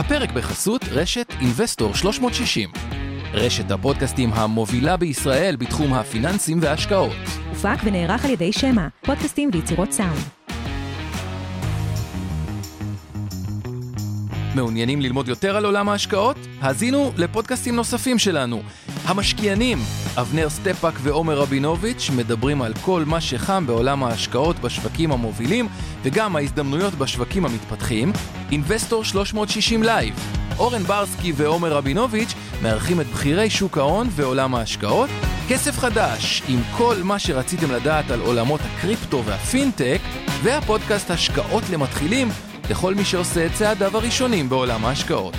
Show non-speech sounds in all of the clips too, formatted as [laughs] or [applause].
הפרק בחסות רשת Investor 360. רשת הפודקאסטים המובילה בישראל בתחום הפיננסים וההשקעות. הופק ונערך על ידי שמע, פודקאסטים ויצירות סאונד. מעוניינים ללמוד יותר על עולם ההשקעות? האזינו לפודקאסטים נוספים שלנו. המשקיענים, אבנר סטפק ועומר רבינוביץ' מדברים על כל מה שחם בעולם ההשקעות בשווקים המובילים וגם ההזדמנויות בשווקים המתפתחים. Investor 360 לייב. אורן ברסקי ועומר רבינוביץ' מארחים את בכירי שוק ההון ועולם ההשקעות. כסף חדש, עם כל מה שרציתם לדעת על עולמות הקריפטו והפינטק, והפודקאסט השקעות למתחילים לכל מי שעושה את צעדיו הראשונים בעולם ההשקעות.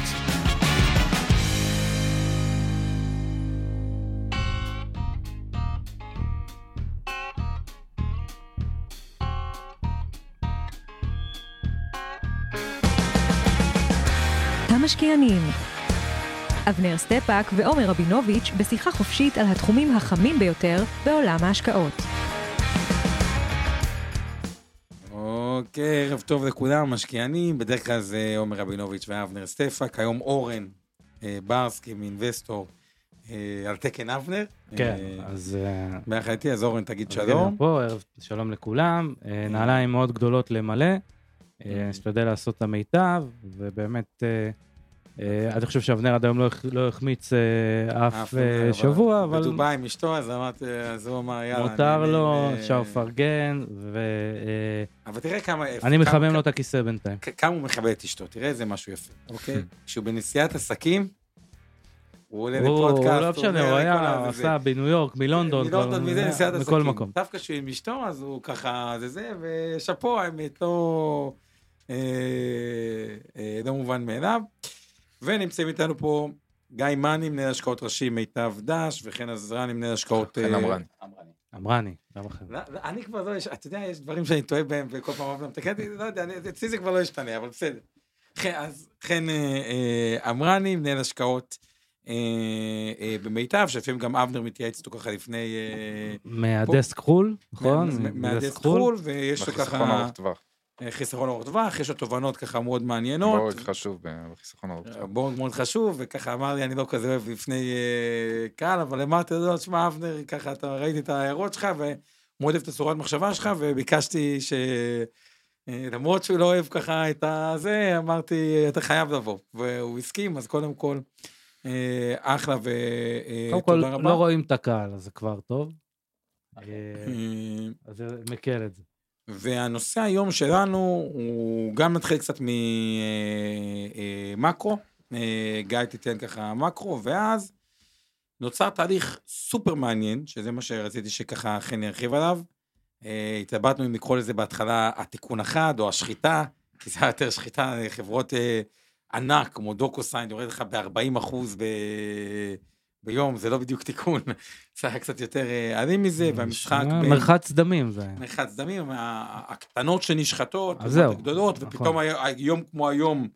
המשקיענים אבנר סטפאק ועומר רבינוביץ' בשיחה חופשית על התחומים החמים ביותר בעולם ההשקעות. אוקיי, ערב טוב לכולם, משקיענים, בדרך כלל זה עומר רבינוביץ' ואבנר סטפאק, היום אורן אה, ברסקי מ Investor אה, על תקן אבנר. כן, אה, אז... ביחד איתי, אז אורן תגיד שלום. פה, ערב שלום לכולם. נעליים מאוד גדולות למלא. נשתדל לעשות את המיטב, ובאמת, אני חושב שאבנר עד היום לא לא החמיץ אה, אף אה, שבוע, אבל בדובאי עם אשתו, אז אמרתי, אז הוא אמר, יאללה. מותר אני- לו, אני- אפשר לפרגן, אבל תראה כמה... כמה- מחמם לו את הכיסא בינתיים. כמה הוא מכבד את אשתו, תראה איזה משהו יפה, אוקיי? [laughs] כשהוא בנסיעת עסקים, הוא עולה לפודקאסט, הוא לא משנה, הוא היה, עשה בניו יורק, מלונדון, מזה מכל. מקום. דווקא כשהוא עם אשתו, אז הוא ככה, זה זה, ושאפו, האמת, לא, אה, אה, לא מובן מאליו. ונמצאים איתנו פה גיא מאני, מנהל השקעות ראשי מיטב דש, וכן עזרני, מנהל השקעות... חן אה, אמרני. אמרני, גם אחר. אני כבר לא, אתה יודע, יש דברים שאני טועה בהם, וכל פעם אוהב אותי, לא יודע, אצלי זה כבר לא ישתנה, אבל בסדר. אז חן אה, אה, אמרני, מנהל השקעות אה, אה, במיטב, שלפעמים גם אבנר מתייעץ איתו ככה לפני... אה, מהדסק חול, נכון? מה- מהדסק חו"ל, ויש לו ככה. אה, חיסכון ארוך טווח, יש לו תובנות ככה מאוד מעניינות. מאוד חשוב בחיסכון ארוך טווח. מאוד מאוד חשוב, וככה אמר לי, אני לא כזה אוהב לפני אה, קהל, אבל אמרתי לו, תשמע, אבנר, ככה אתה ראיתי את ההערות שלך, ומאוד אוהב את הצורת מחשבה שלך, וביקשתי ש... אה, למרות שהוא לא אוהב ככה את הזה, אמרתי, אתה חייב לבוא. והוא הסכים, אז קודם כל, אה, אחלה קודם כל, ותודה רבה. לא רואים את הקהל, אז זה כבר טוב. אה, אה, אז זה מקל את זה. והנושא היום שלנו הוא גם נתחיל קצת ממקרו, גיא תיתן ככה מקרו, ואז נוצר תהליך סופר מעניין, שזה מה שרציתי שככה חן ירחיב עליו. אה, התלבטנו אם לקרוא לזה בהתחלה התיקון אחד או השחיטה, כי זה היה יותר שחיטה, חברות אה, ענק כמו דוקוסיין, יורד לך ב-40 אחוז ב... ביום, זה לא בדיוק תיקון, [laughs] זה היה קצת יותר אה, אלים מזה, והמשחק... בין- מרחץ דמים זה. מרחץ דמים, הקטנות שנשחטות, אז זהו, הגדולות, נכון. ופתאום הי- היום כמו היום,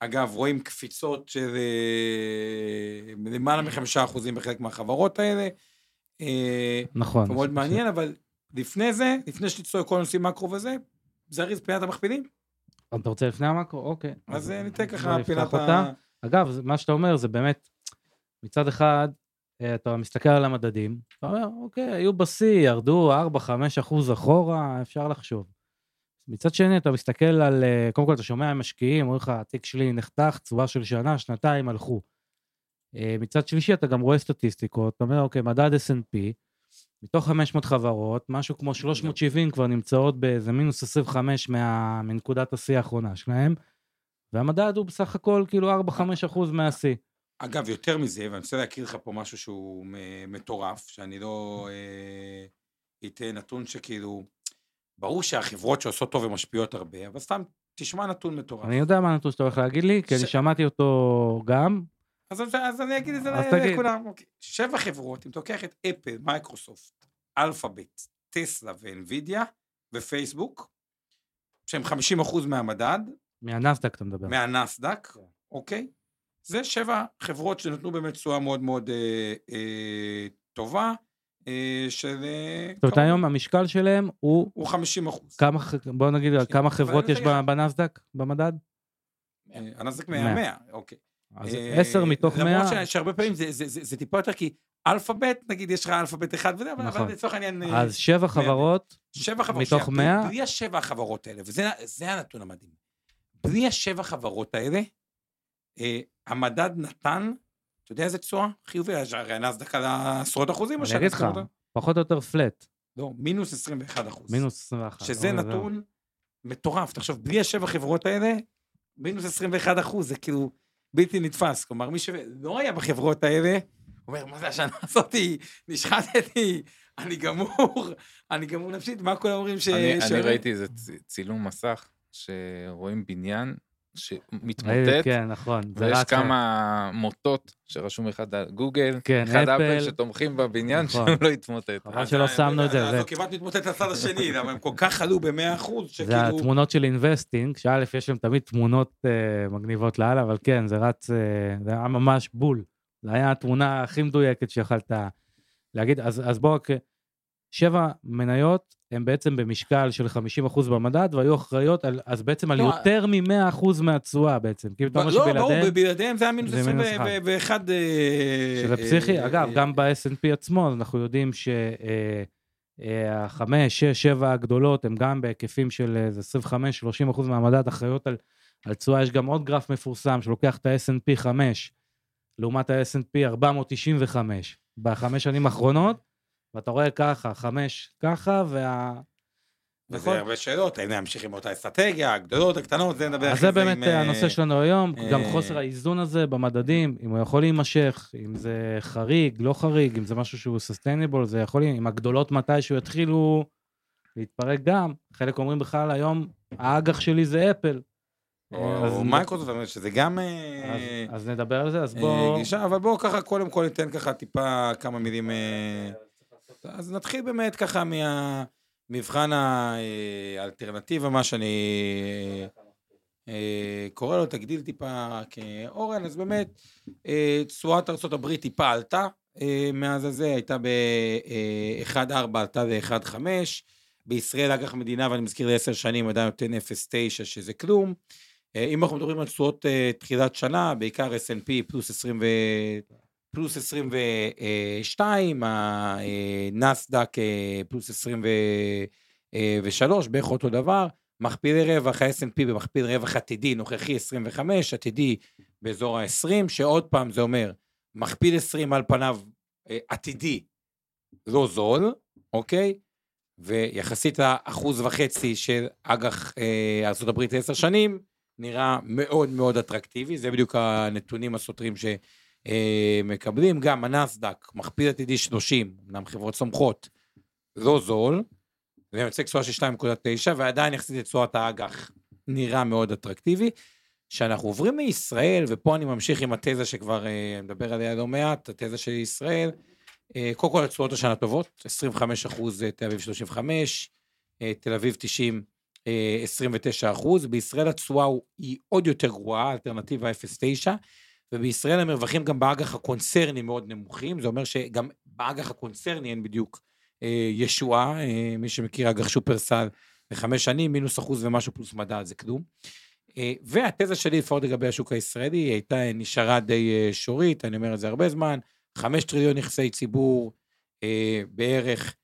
אגב, רואים קפיצות של אה, למעלה מחמישה אחוזים בחלק מהחברות האלה. אה, נכון. מאוד מעניין, אבל לפני זה, לפני שתצטור לכל הנושאים מקרו וזה, זריז פינת המכפילים, אתה רוצה לפני המקרו? אוקיי. אז ניתן ככה פינת. ה... אגב, מה שאתה אומר זה באמת, מצד אחד, אה, אתה מסתכל על המדדים, אתה אומר, אוקיי, היו בשיא, ירדו 4-5 אחוז אחורה, אפשר לחשוב. מצד שני, אתה מסתכל על, אה, קודם כל אתה שומע משקיעים, אומרים לך, התיק שלי נחתך, תשואה של שנה, שנתיים הלכו. אה, מצד שלישי, אתה גם רואה סטטיסטיקות, אתה אומר, אוקיי, מדד S&P, מתוך 500 חברות, משהו כמו 370 כבר נמצאות באיזה מינוס 25 מה, מנקודת השיא האחרונה שלהם, והמדד הוא בסך הכל כאילו 4-5 אחוז מהשיא. אגב, יותר מזה, ואני רוצה להכיר לך פה משהו שהוא מטורף, שאני לא אה, אתן נתון שכאילו, ברור שהחברות שעושות טוב ומשפיעות הרבה, אבל סתם תשמע נתון מטורף. אני יודע מה הנתון שאתה הולך להגיד לי, כי אני שמעתי אותו גם. אז, אז אני אגיד את זה אז תגיד. לכולם. אוקיי. שבע חברות, אם אתה לוקח את אפל, מייקרוסופט, אלפאבית, טסלה ואנווידיה ופייסבוק, שהם 50% מהמדד, מהנסדק אתה מדבר. מהנסדק, אוקיי? זה שבע חברות שנתנו באמת תשואה מאוד מאוד אה, אה, טובה, אה, של... אה, זאת אומרת, היום המשקל שלהם הוא הוא 50 אחוז. כמה, בוא נגיד, כמה חברות יש בנסדק, במדד? אה, הנסדק 100, 100, אוקיי. אז אה, 10 מתוך 100, למרות שהרבה פעמים זה- זה- זה זה טיפה יותר, כי אלפאבית, נגיד, יש לך אלפאבית אחד וזה, אבל נכון. אבל לצורך העניין... אה, אז 7 חברות, שבע חברות. מתוך שנייה, 100? בלי השבע החברות האלה, וזה זה הנתון המדהים. בלי השבע חברות האלה, אה, המדד נתן, אתה יודע איזה תשואה? חיובי, הרי הנסדק על עשרות אחוזים, או אני אגיד לך, פחות או יותר flat, לא, מינוס 21 אחוז. מינוס 21. שזה לא, זהו. נתון מטורף. תחשוב, בלי השבע חברות האלה, מינוס 21 אחוז, זה כאילו בלתי נתפס. כלומר, מי שלא היה בחברות האלה, אומר, מה זה השנה הזאתי? נשחטתי, אני גמור, אני גמור נפשית, מה כולם אומרים ש... אני ש- אני ראיתי איזה צילום מסך, שרואים בניין שמתמוטט, כן, נכון. זה ויש רץ- כמה מוטות שרשום אחד על גוגל, כן, אחד אפל אפל. שתומכים בבניין, נכון. שהוא לא יתמוטט. חבל שלא שמנו את זה. אז הוא כמעט מתמוטט לצד השני, למה הם כל כך עלו ב-100 אחוז, זה שכאילו... התמונות של אינבסטינג, שא', יש שם תמיד תמונות אה, מגניבות לאללה, אבל כן, זה רץ, אה, זה היה ממש בול. זה היה התמונה הכי מדויקת שיכלת להגיד. אז, אז בוא רק, אה, שבע מניות הן בעצם במשקל של 50% במדד, והיו אחראיות על, אז בעצם על לא, יותר מ-100% מהתשואה בעצם. כאילו, אתה אומר לא, ברור, שבלעדיהם, בלעדיהם זה היה מינוס זה מינוס 21. שזה פסיכי. אגב, גם ב-S&P עצמו, אנחנו יודעים שהחמש, שש, שבע הגדולות, הן גם בהיקפים של איזה 25-30% מהמדד אחראיות על, על תשואה. יש גם עוד גרף מפורסם שלוקח את ה-S&P 5, לעומת ה-S&P 495 בחמש שנים האחרונות, ואתה רואה ככה, חמש ככה, וה... וזה נכון. הרבה שאלות, האם להמשיך עם אותה אסטרטגיה, הגדולות, הקטנות, זה נדבר אז אחרי זה באמת עם, אה, הנושא שלנו היום, אה, גם חוסר האיזון הזה במדדים, אם הוא יכול להימשך, אם זה חריג, לא חריג, אם זה משהו שהוא sustainable, זה יכול, אם הגדולות מתישהו יתחילו להתפרק גם, חלק אומרים בכלל היום, האג"ח שלי זה אפל. אה, אז- או מייקרוסופט, זאת אומרת שזה גם אז, אה, אז נדבר על זה, אז אה, בוא... גישה, אבל בואו ככה, קודם כל ניתן ככה טיפה כמה מילים. אז נתחיל באמת ככה מהמבחן האלטרנטיבה, מה שאני אה, קורא לו, תגדיל טיפה כאורן, אז באמת, אה, תשואת ארה"ב טיפה עלתה אה, מאז הזה, הייתה ב-1.4, עלתה ל-1.5. בישראל אג"ח מדינה, ואני מזכיר לעשר שנים, עדיין נותן 0.9, שזה כלום. אם אנחנו מדברים על תשואות תחילת שנה, בעיקר S&P פלוס 20 ו... פלוס 22, הנסדק אה, פלוס 23, בערך אותו דבר. מכפילי רווח, ה-S&P במכפיל רווח עתידי, נוכחי 25, עתידי באזור ה-20, שעוד פעם זה אומר, מכפיל 20 על פניו אה, עתידי לא זול, אוקיי? ויחסית לאחוז וחצי של אג"ח אה, ארה"ב לעשר שנים, נראה מאוד מאוד אטרקטיבי, זה בדיוק הנתונים הסותרים שמקבלים. גם הנסדק, מכפיל עתידי 30, אמנם חברות צומחות, לא זול, זה יוצא תשואה של 2.9, ועדיין יחסית לתשואת האג"ח נראה מאוד אטרקטיבי. כשאנחנו עוברים מישראל, ופה אני ממשיך עם התזה שכבר אה, מדבר עליה לא מעט, התזה של ישראל, אה, קודם כל התשואות השנה טובות, 25 אחוז תל אביב 35, אה, תל אביב 90, אה, 29 אחוז, בישראל התשואה היא עוד יותר גרועה, אלטרנטיבה 0.9, ובישראל המרווחים גם באג"ח הקונצרני מאוד נמוכים, זה אומר שגם באג"ח הקונצרני אין בדיוק אה, ישועה, אה, מי שמכיר אג"ח שופרסל לחמש שנים, מינוס אחוז ומשהו פלוס מדד, זה כלום. אה, והתזה שלי לפחות לגבי השוק הישראלי, היא הייתה, נשארה די אה, שורית, אני אומר את זה הרבה זמן, חמש טריליון נכסי ציבור, אה, בערך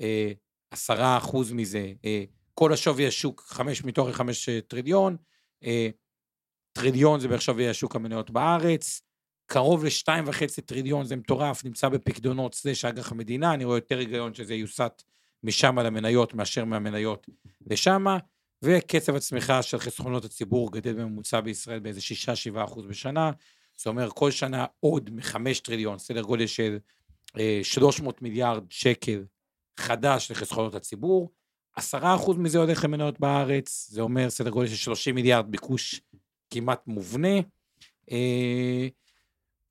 אה, עשרה אחוז מזה, אה, כל השווי השוק, חמש מתוך חמש אה, טריליון, אה, טריליון זה בערך שווי השוק המניות בארץ, קרוב לשתיים וחצי טריליון, זה מטורף, נמצא בפקדונות סלש אג"ח המדינה, אני רואה יותר היגיון שזה יוסט משם למניות מאשר מהמניות לשמה, וקצב הצמיחה של חסכונות הציבור גדל בממוצע בישראל באיזה 6-7 אחוז בשנה, זה אומר כל שנה עוד מחמש טריליון, סדר גודל של אה, 300 מיליארד שקל חדש לחסכונות הציבור, עשרה אחוז מזה הולך למניות בארץ, זה אומר סדר גודל של 30 מיליארד ביקוש כמעט מובנה. אה,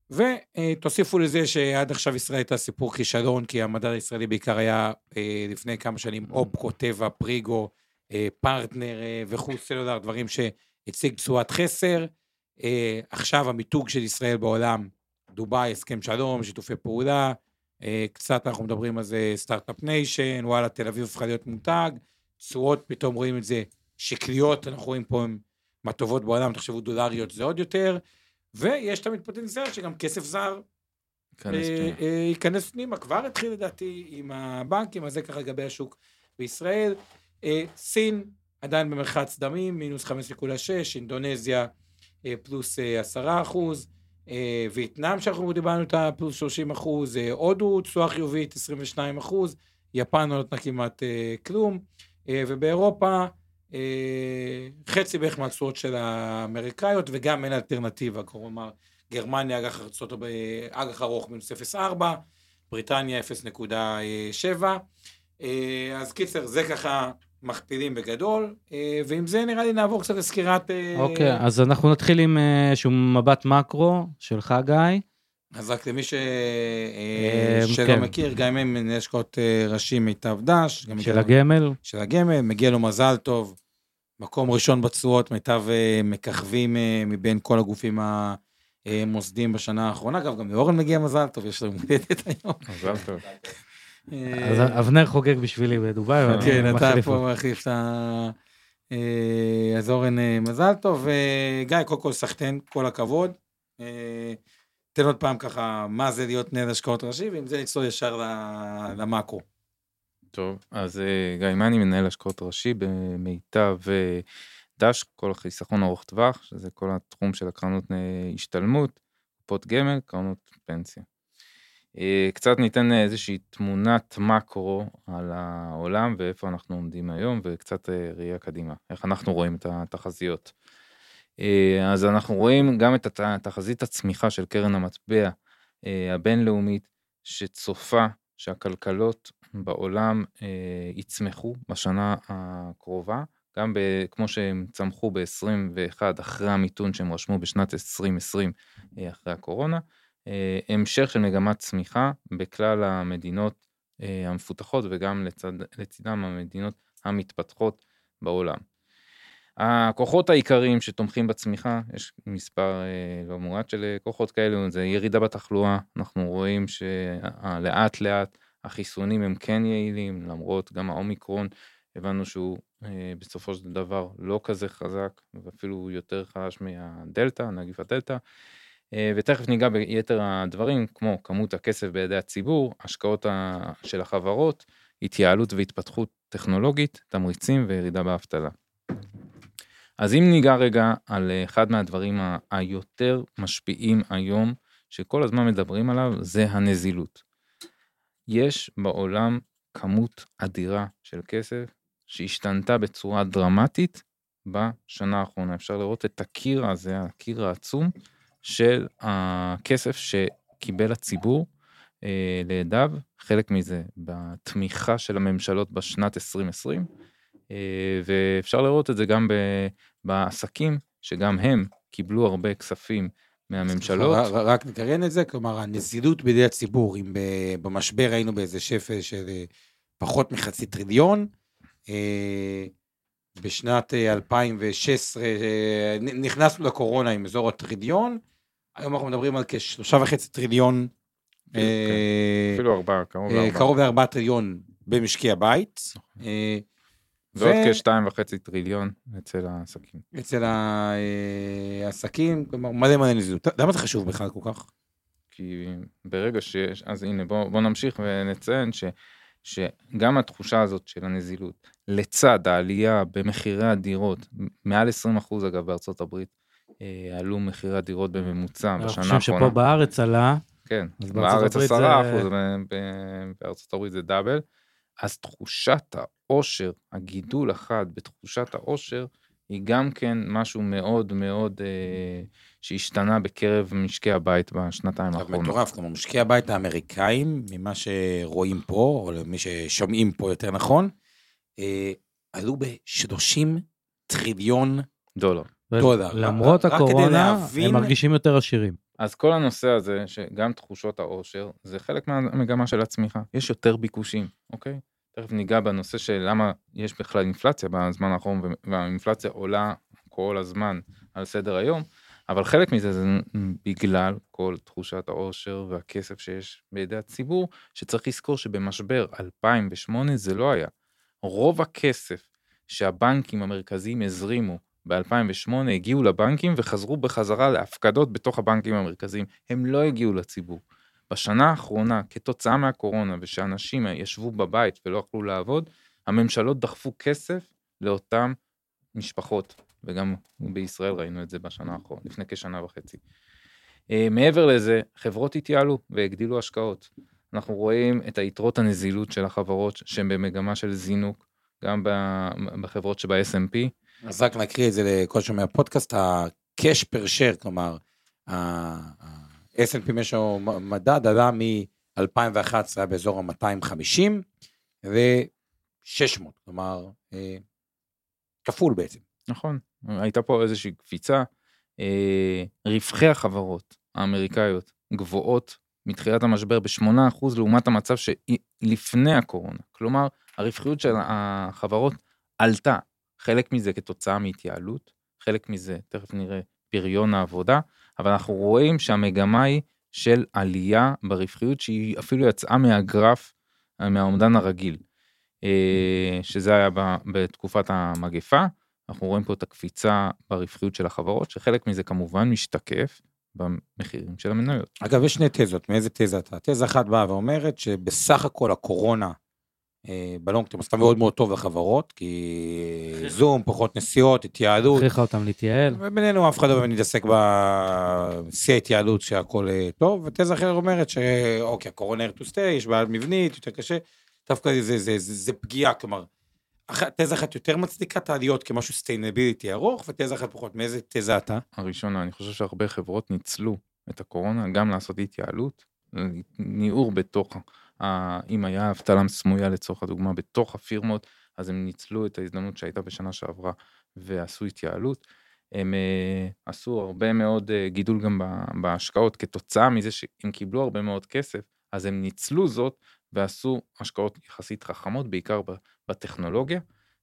ותוסיפו לזה שעד עכשיו ישראל הייתה סיפור כישלון, כי המדד הישראלי בעיקר היה אה, לפני כמה שנים אופקו, טבע, פריגו, אה, פרטנר וכו' סלולר, דברים שהציג תשואת חסר. עכשיו המיתוג של ישראל בעולם, דובאי, הסכם שלום, שיתופי פעולה, קצת אנחנו מדברים על זה Start-Up Nation, וואלה, תל אביב הפכה להיות מותג, תשואות, פתאום רואים את זה שקליות, אנחנו רואים פה הם מהטובות בעולם, תחשבו דולריות זה עוד יותר, ויש תמיד פוטנציאל שגם כסף זר כנס אה. אה, ייכנס פנימה, כבר התחיל לדעתי עם הבנקים, אז זה ככה לגבי השוק בישראל. אה, סין עדיין במרחץ דמים, מינוס 5.6, אינדונזיה פלוס אה, 10 אחוז, וייטנאם שאנחנו דיברנו אותה פלוס 30 אחוז, הודו תשואה חיובית 22 אחוז, יפן לא נתנה כמעט כלום, ובאירופה חצי בערך מהתשואות של האמריקאיות, וגם אין אלטרנטיבה, כלומר, גרמניה אג"ח ארצות אג"ח ארוך מינוס 0.4, בריטניה 0.7. אה, אז קיצר, זה ככה מכפילים בגדול, אה, ועם זה נראה לי נעבור קצת לסקירת... אה, אוקיי, אז אנחנו נתחיל עם אה, איזשהו מבט מקרו שלך, גיא. אז רק למי ש... אה, אה, שלא כן. מכיר, גיא מהם מנהל השקעות אה, ראשי מיטב דש. גם של הגמל. של הגמל, מגיע לו מזל טוב. מקום ראשון בתשואות, מיטב אה, מככבים מבין כל הגופים המוסדיים בשנה האחרונה. אגב, גם לאורן מגיע מזל טוב, יש לו יום הולדת היום. מזל טוב. אז אבנר חוגג בשבילי בדובאי. ואני כן, אתה פה. מחליף את ה... אז אורן מזל טוב. גיא, קודם כל סחטיין, כל הכבוד. תן עוד פעם ככה, מה זה להיות מנהל השקעות ראשי, ועם זה נצלול ישר למאקרו. טוב, אז אה, גיא מני, מנהל השקעות ראשי במיטב דש, כל החיסכון ארוך טווח, שזה כל התחום של הקרנות אה, השתלמות, קופות גמל, קרנות פנסיה. אה, קצת ניתן איזושהי תמונת מקרו על העולם ואיפה אנחנו עומדים היום, וקצת ראייה קדימה, איך אנחנו רואים את התחזיות. אה, אז אנחנו רואים גם את תחזית הצמיחה של קרן המטבע אה, הבינלאומית, שצופה שהכלכלות בעולם אה, יצמחו בשנה הקרובה, גם ב, כמו שהם צמחו ב-21 אחרי המיתון שהם רשמו בשנת 2020 אה, אחרי הקורונה, המשך של מגמת צמיחה בכלל המדינות המפותחות וגם לצד, לצידם המדינות המתפתחות בעולם. הכוחות העיקריים שתומכים בצמיחה, יש מספר אה, לא מועט של אה, כוחות כאלו, זה ירידה בתחלואה, אנחנו רואים שלאט לאט החיסונים הם כן יעילים, למרות גם האומיקרון, הבנו שהוא אה, בסופו של דבר לא כזה חזק, ואפילו יותר חלש מהדלתא, נגיף הדלתא. ותכף ניגע ביתר הדברים, כמו כמות הכסף בידי הציבור, השקעות של החברות, התייעלות והתפתחות טכנולוגית, תמריצים וירידה באבטלה. אז אם ניגע רגע על אה, אחד מהדברים היותר משפיעים היום, שכל הזמן מדברים עליו, זה הנזילות. יש בעולם כמות אדירה של כסף שהשתנתה בצורה דרמטית בשנה האחרונה. אפשר לראות את הקיר הזה, הקיר העצום של הכסף שקיבל הציבור אה, לידיו, חלק מזה בתמיכה של הממשלות בשנת 2020, אה, ואפשר לראות את זה גם בעסקים, שגם הם קיבלו הרבה כספים מהממשלות. רק נקרן את זה, כלומר, הנזילות בידי הציבור, אם במשבר היינו באיזה שפל של אה, פחות מחצי טריליון, אה, בשנת אה, 2016 אה, נ- נכנסנו לקורונה עם אזור הטריליון, היום אנחנו מדברים על כשלושה וחצי טריליון, כן, אה, אפילו ארבעה, קרוב אה, לארבעה. קרוב לארבעה טריליון במשקי הבית. אה, ועוד ו- כשתיים וחצי טריליון אצל העסקים. אצל העסקים, כלומר, מלא מלא נזילות. למה זה חשוב בכלל כל כך? כי ברגע שיש, אז הנה בוא, בוא נמשיך ונציין ש, שגם התחושה הזאת של הנזילות, לצד העלייה במחירי הדירות, מעל 20 אחוז אגב בארצות הברית, אה, עלו מחירי הדירות בממוצע בשנה חושבים שפה האחרונה. בארץ עלה, כן, בארץ הברית 10 זה- אחוז, בארצות הברית זה דאבל. אז תחושת העושר, הגידול החד בתחושת העושר, היא גם כן משהו מאוד מאוד אה, שהשתנה בקרב משקי הבית בשנתיים זה האחרונות. מטורף, כלומר, משקיעי הבית האמריקאים, ממה שרואים פה, או למי ששומעים פה יותר נכון, אה, עלו ב-30 טריליון דולר. דולר. למרות רק הקורונה, להבין- הם מרגישים יותר עשירים. אז כל הנושא הזה, שגם תחושות העושר, זה חלק מהמגמה של הצמיחה. יש יותר ביקושים, אוקיי? תכף ניגע בנושא של למה יש בכלל אינפלציה בזמן האחרון, והאינפלציה עולה כל הזמן על סדר היום, אבל חלק מזה זה בגלל כל תחושת העושר והכסף שיש בידי הציבור, שצריך לזכור שבמשבר 2008 זה לא היה. רוב הכסף שהבנקים המרכזיים הזרימו ב-2008 הגיעו לבנקים וחזרו בחזרה להפקדות בתוך הבנקים המרכזיים. הם לא הגיעו לציבור. בשנה האחרונה, כתוצאה מהקורונה ושאנשים ישבו בבית ולא יכלו לעבוד, הממשלות דחפו כסף לאותן משפחות, וגם בישראל ראינו את זה בשנה האחרונה, לפני כשנה וחצי. אה, מעבר לזה, חברות התייעלו והגדילו השקעות. אנחנו רואים את היתרות הנזילות של החברות שהן במגמה של זינוק, גם בחברות שב smp אז רק נקריא את זה לכל שומע הפודקאסט, ה-cash per share, כלומר, ה-S&P משהו מדד עלה מ-2011 היה באזור ה-250 ו-600, כלומר, אה, כפול בעצם. נכון, הייתה פה איזושהי קפיצה. אה, רווחי החברות האמריקאיות גבוהות מתחילת המשבר ב-8% לעומת המצב שלפני הקורונה. כלומר, הרווחיות של החברות עלתה. חלק מזה כתוצאה מהתייעלות, חלק מזה, תכף נראה, פריון העבודה, אבל אנחנו רואים שהמגמה היא של עלייה ברווחיות שהיא אפילו יצאה מהגרף, מהאומדן הרגיל, אה, שזה היה בתקופת המגפה. אנחנו רואים פה את הקפיצה ברווחיות של החברות, שחלק מזה כמובן משתקף במחירים של המניות. אגב, יש שני תזות, מאיזה תזה אתה? תזה אחת באה ואומרת שבסך הכל הקורונה אה, בלונגטרם עשתה מאוד מאוד טוב לחברות, כי זום, פחות נסיעות, התייעלות. הכריחה אותם להתייעל. ובינינו אף אחד לא באמת מתעסק בשיא ההתייעלות שהכל אה, טוב, ותזה אחרת אומרת שאוקיי, הקורונה here to stay, יש בעיה מבנית, יותר קשה, דווקא זה, זה, זה, זה, זה פגיעה, כלומר, תזה אחת יותר מצדיקה את העליות כמשהו סטיינביליטי ארוך, ותזה אחת פחות. מאיזה תזה אתה? הראשונה, אני חושב שהרבה חברות ניצלו את הקורונה גם לעשות התייעלות, ניעור בתוך, ה... אם היה אבטלה סמויה לצורך הדוגמה בתוך הפירמות, אז הם ניצלו את ההזדמנות שהייתה בשנה שעברה ועשו התייעלות. הם uh, עשו הרבה מאוד uh, גידול גם בהשקעות כתוצאה מזה שהם קיבלו הרבה מאוד כסף, אז הם ניצלו זאת ועשו השקעות יחסית חכמות, בעיקר בטכנולוגיה,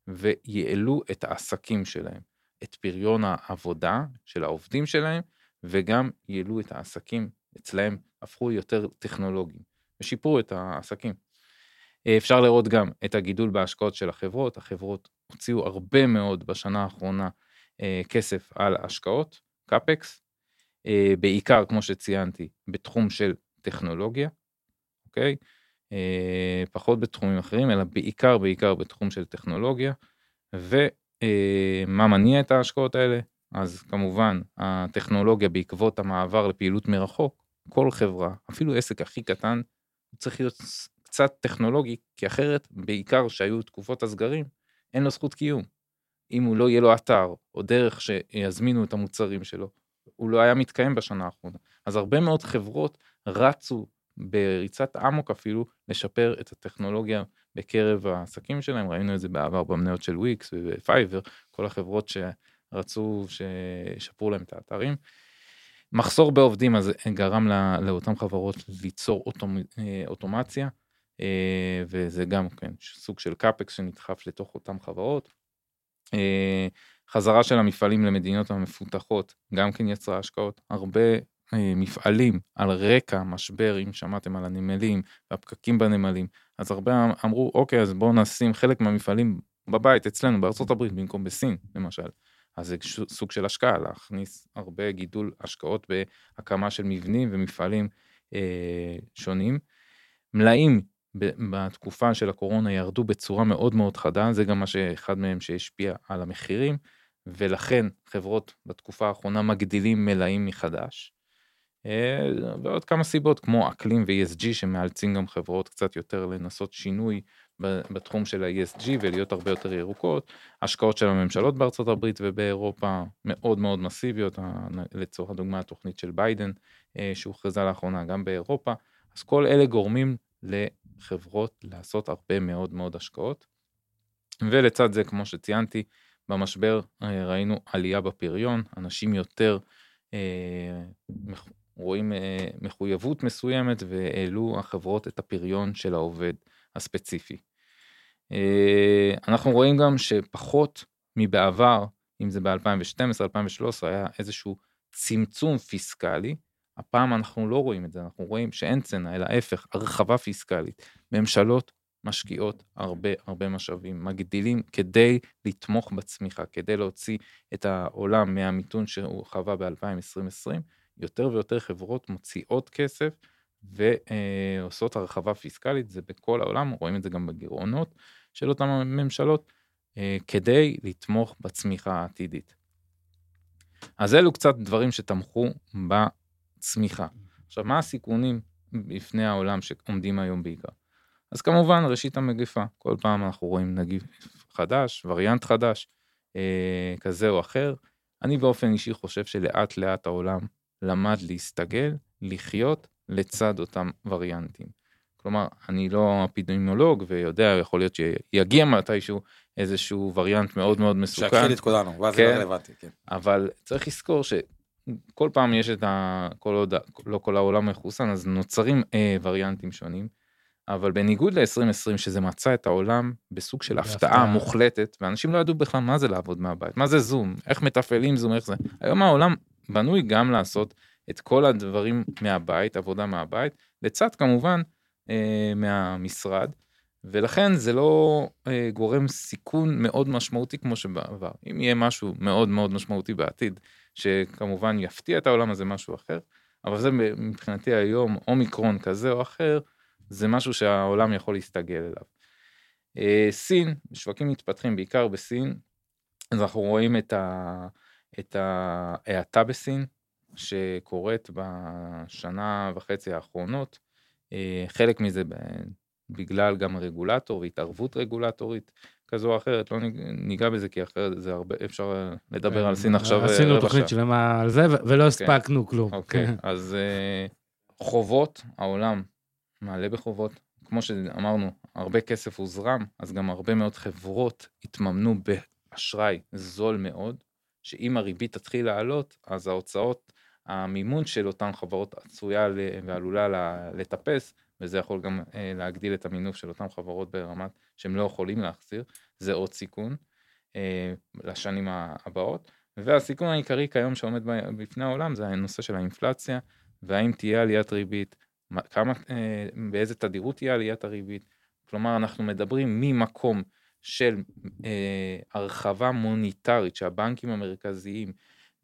ויעלו את העסקים שלהם, את פריון העבודה של העובדים שלהם, וגם יעלו את העסקים אצלהם, הפכו יותר טכנולוגיים, ושיפרו את העסקים. אפשר לראות גם את הגידול בהשקעות של החברות, החברות הוציאו הרבה מאוד בשנה האחרונה אה, כסף על השקעות, קאפקס, אה, בעיקר כמו שציינתי בתחום של טכנולוגיה, אוקיי? אה, פחות בתחומים אחרים, אלא בעיקר בעיקר בתחום של טכנולוגיה. ומה אה, מניע את ההשקעות האלה? אז כמובן הטכנולוגיה בעקבות המעבר לפעילות מרחוק, כל חברה, אפילו עסק הכי קטן, צריך להיות קצת טכנולוגי, כי אחרת, בעיקר שהיו תקופות הסגרים, אין לו זכות קיום. אם הוא לא יהיה לו אתר, או דרך שיזמינו את המוצרים שלו, הוא לא היה מתקיים בשנה האחרונה. אז הרבה מאוד חברות רצו בריצת אמוק אפילו לשפר את הטכנולוגיה בקרב העסקים שלהם, ראינו את זה בעבר במניות של וויקס ופייבר, כל החברות שרצו שישפרו להם את האתרים. מחסור בעובדים אז גרם לא, לאותן חברות ליצור אוטומ, אה, אוטומציה, אה, וזה גם כן סוג של CapEx שנדחף לתוך אותן חברות. אה, חזרה של המפעלים למדינות המפותחות גם כן יצרה השקעות, הרבה מפעלים על רקע משבר, אם שמעתם על הנמלים והפקקים בנמלים, אז הרבה אמ-, אמרו, אוקיי, אז בואו נשים חלק מהמפעלים בבית אצלנו, בארצות הברית, במקום בסין, למשל. אז זה סוג של השקעה, להכניס הרבה גידול השקעות בהקמה של מבנים ומפעלים אה, שונים. מלאים בתקופה של הקורונה ירדו בצורה מאוד מאוד חדה, זה גם מה שאחד מהם שהשפיע על המחירים, ולכן חברות בתקופה האחרונה מגדילים מלאים מחדש. אה, ועוד כמה סיבות כמו אקלים ו-ESG שמאלצים גם חברות קצת יותר לנסות שינוי בתחום של ה-ESG ולהיות הרבה יותר ירוקות. השקעות של הממשלות בארצות הברית ובאירופה מאוד מאוד מסיביות, לצורך הדוגמה התוכנית של ביידן אה, שהוכרזה לאחרונה גם באירופה. אז כל אלה גורמים לחברות לעשות הרבה מאוד מאוד השקעות. ולצד זה כמו שציינתי במשבר אה, ראינו עלייה בפריון, אנשים יותר רואים אה, מחויבות מסוימת והעלו החברות את הפריון של העובד הספציפי. אה, אנחנו רואים גם שפחות מבעבר, אם זה ב-2012-2013, היה איזשהו צמצום פיסקלי, הפעם אנחנו לא רואים את זה, אנחנו רואים שאין צנע, אלא ההפך, הרחבה פיסקלית. ממשלות משקיעות הרבה הרבה משאבים, מגדילים כדי לתמוך בצמיחה, כדי להוציא את העולם מהמיתון שהוא חווה ב-2020, יותר ויותר חברות מוציאות כסף ועושות הרחבה פיסקלית, זה בכל העולם, רואים את זה גם בגירעונות של אותן הממשלות, אה, כדי לתמוך בצמיחה העתידית. אז אלו קצת דברים שתמכו בצמיחה. עכשיו, מה הסיכונים בפני העולם שעומדים היום בעיקר? אז כמובן, ראשית המגפה, כל פעם אנחנו רואים נגיף חדש, וריאנט חדש, אה, כזה או אחר. אני באופן אישי חושב שלאט לאט העולם למד להסתגל, לחיות לצד אותם וריאנטים. כלומר, אני לא אפידמיולוג ויודע, יכול להיות שיגיע מתישהו איזשהו וריאנט מאוד מאוד מסוכן. שיכחיד את כולנו, ואז כן. זה לא רלוונטי, כן. אבל צריך לזכור שכל פעם יש את ה... כל עוד לא כל העולם מחוסן, אז נוצרים אה, וריאנטים שונים. אבל בניגוד ל-2020, שזה מצא את העולם בסוג של. הפתעה מוחלטת, ואנשים לא ידעו בכלל מה זה לעבוד מהבית, מה זה זום, איך מתפעלים זום, איך זה. היום העולם בנוי גם לעשות את כל הדברים מהבית, עבודה מהבית, לצד כמובן אה, מהמשרד, ולכן זה לא אה, גורם סיכון מאוד משמעותי כמו שבעבר. אם יהיה משהו מאוד מאוד משמעותי בעתיד, שכמובן יפתיע את העולם הזה משהו אחר, אבל זה מבחינתי היום אומיקרון כזה או אחר, זה משהו שהעולם יכול להסתגל אליו. אה, סין, שווקים מתפתחים בעיקר בסין, אז אנחנו רואים את, ההאטה בסין שקורית בשנה וחצי האחרונות. אה, חלק מזה בגלל גם רגולטור והתערבות רגולטורית כזו או אחרת, לא ניג- ניגע בזה כי אחרת זה הרבה, אפשר לדבר על סין עכשיו אה, כן, עשינו תוכנית. שלמה על זה, ולא הספקנו כלום. אוקיי, כן. אז אה, חובות, העולם מעלה בחובות. כמו שאמרנו, הרבה כסף הוזרם, אז גם הרבה מאוד חברות התממנו באשראי זול מאוד, שאם הריבית תתחיל לעלות, אז ההוצאות, המימון של אותן חברות עשויה ועלולה לטפס, וזה יכול גם אה, להגדיל את המינוף של אותן חברות ברמת שהם לא יכולים להחזיר, זה עוד סיכון אה, לשנים הבאות. והסיכון העיקרי כיום שעומד בפני העולם זה הנושא של האינפלציה, והאם תהיה עליית ריבית, מה- כמה, אה, באיזה תדירות תהיה עליית הריבית. כלומר, אנחנו מדברים ממקום של אה, הרחבה מוניטרית שהבנקים המרכזיים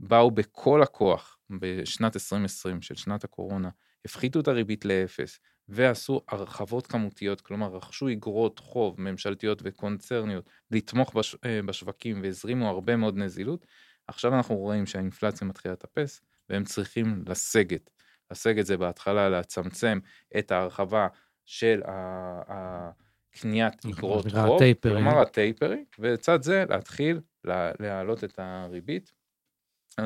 באו בכל הכוח בשנת 2020 של שנת הקורונה, הפחיתו את הריבית לאפס ועשו הרחבות כמותיות, כלומר רכשו אגרות חוב ממשלתיות וקונצרניות לתמוך בש, אה, בשווקים והזרימו הרבה מאוד נזילות. עכשיו אנחנו רואים שהאינפלציה מתחילה לטפס והם צריכים לסגת. לסגת זה בהתחלה לצמצם את ההרחבה של קניית אגרות חוב. כלומר הטייפרים, ולצד זה להתחיל לה- להעלות את הריבית.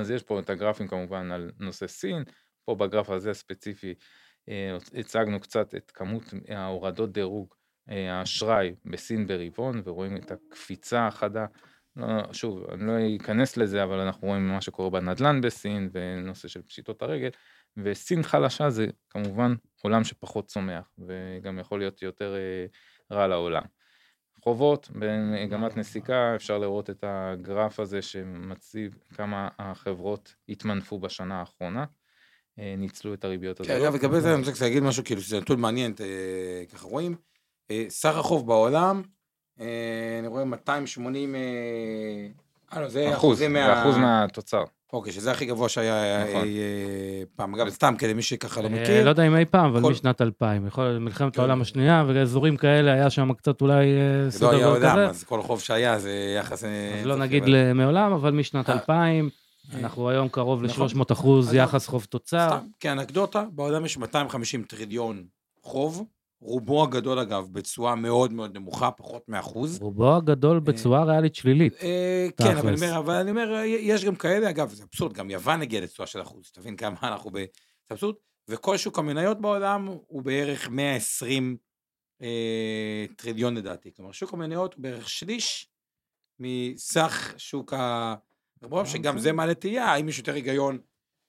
אז יש פה את הגרפים כמובן על נושא סין, פה בגרף הזה הספציפי אה, הצגנו קצת את כמות ההורדות דירוג אה, האשראי בסין ברבעון, ורואים את הקפיצה החדה. לא, שוב, אני לא אכנס לזה, אבל אנחנו רואים מה שקורה בנדל"ן בסין, ונושא של פשיטות הרגל, וסין חלשה זה כמובן עולם שפחות צומח, וגם יכול להיות יותר אה, רע לעולם. חובות במגמת נסיקה, אפשר לראות את הגרף הזה שמציב כמה החברות התמנפו בשנה האחרונה, אה, ניצלו את הריביות כן, הזולות. אגב, לגבי זה אני רוצה להגיד משהו, כאילו, שזה נתון מעניין, אה, ככה רואים, אה, סך החוב בעולם, אני רואה 280, אה, אה, לא, זה אחוז, זה אחוז מהתוצר. אוקיי, שזה הכי גבוה שהיה נכון. אה, פעם. אגב, סתם, כדי מי שככה לא אה, מכיר, לא יודע אם אי פעם, אבל כל- משנת 2000. יכול להיות מלחמת כן. העולם השנייה, ואזורים כאלה היה שם קצת אולי אה, לא סדר היה גודל עולם, כזה. אז כל חוב שהיה זה יחס... אז לא נגיד מעולם, אבל משנת אה, 2000, אה, אנחנו היום קרוב נכון. ל-300 אחוז יחס חוב תוצר. סתם, כאנקדוטה, בעולם יש 250 טריליון חוב, רובו הגדול אגב בתשואה מאוד מאוד נמוכה, פחות מאחוז. רובו הגדול בתשואה ריאלית שלילית. אה, כן, אבל אני. אומר, אבל אני אומר, יש גם כאלה, אגב, זה אבסורד, גם יוון הגיעה לתשואה של אחוז, תבין כמה [laughs] אנחנו ב... זה אבסורד, וכל שוק המניות בעולם הוא בערך 120 אה, טריליון לדעתי, כלומר שוק המניות הוא בערך שליש מסך שוק ה... ברור שגם זה מעלה תהייה, האם יש יותר היגיון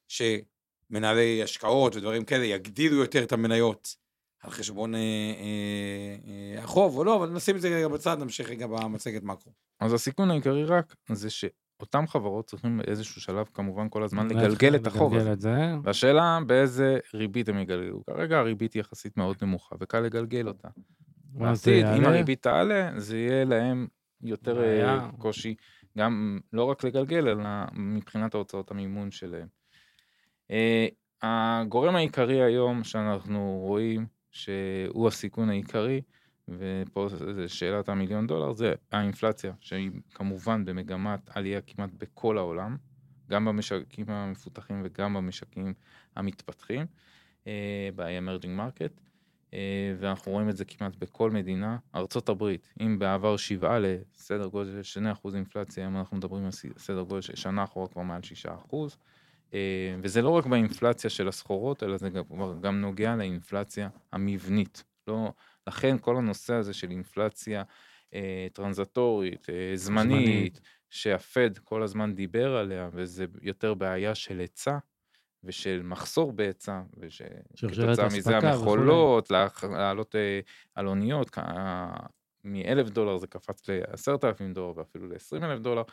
שמנהלי השקעות ודברים כאלה יגדילו יותר את המניות על חשבון אה, אה, אה, החוב או לא, אבל נשים את זה רגע בצד, נמשיך רגע במצגת מקרו. אז הסיכון העיקרי רק זה שאותם חברות צריכים באיזשהו שלב כמובן כל הזמן לגלגל את החוב הזה. זה. והשאלה באיזה ריבית הם יגלגלו. כרגע הריבית היא יחסית מאוד נמוכה וקל לגלגל אותה. בעתיד, אם. הריבית תעלה, זה יהיה להם יותר אה, בעיה. קושי, גם לא רק לגלגל, אלא מבחינת ההוצאות המימון שלהם. אה, הגורם העיקרי היום שאנחנו רואים שהוא הסיכון העיקרי, ופה זה שאלת המיליון דולר, זה האינפלציה, שהיא כמובן במגמת עלייה כמעט בכל העולם, גם במשקים המפותחים וגם במשקים המתפתחים, אה, ב-emerging market. אה, ואנחנו רואים את זה כמעט בכל מדינה. הברית, אם בעבר שבעה לסדר גודל של 2% אינפלציה, היום אנחנו מדברים על סדר גודל של שנה אחורה כבר מעל 6%. אה, וזה לא רק באינפלציה של הסחורות, אלא זה גם, גם נוגע לאינפלציה המבנית. לא, לכן כל הנושא הזה של אינפלציה אה, טרנזטורית, אה, זמנית, זמנית. שהפד כל הזמן דיבר עליה, וזה יותר בעיה של היצע. ושל מחסור בהיצע, ושכתוצאה מזה. המכולות, לעלות אה, על אוניות, כ- מ-1,000 דולר זה קפץ ל-10,000 דולר ואפילו ל-20,000 דולר,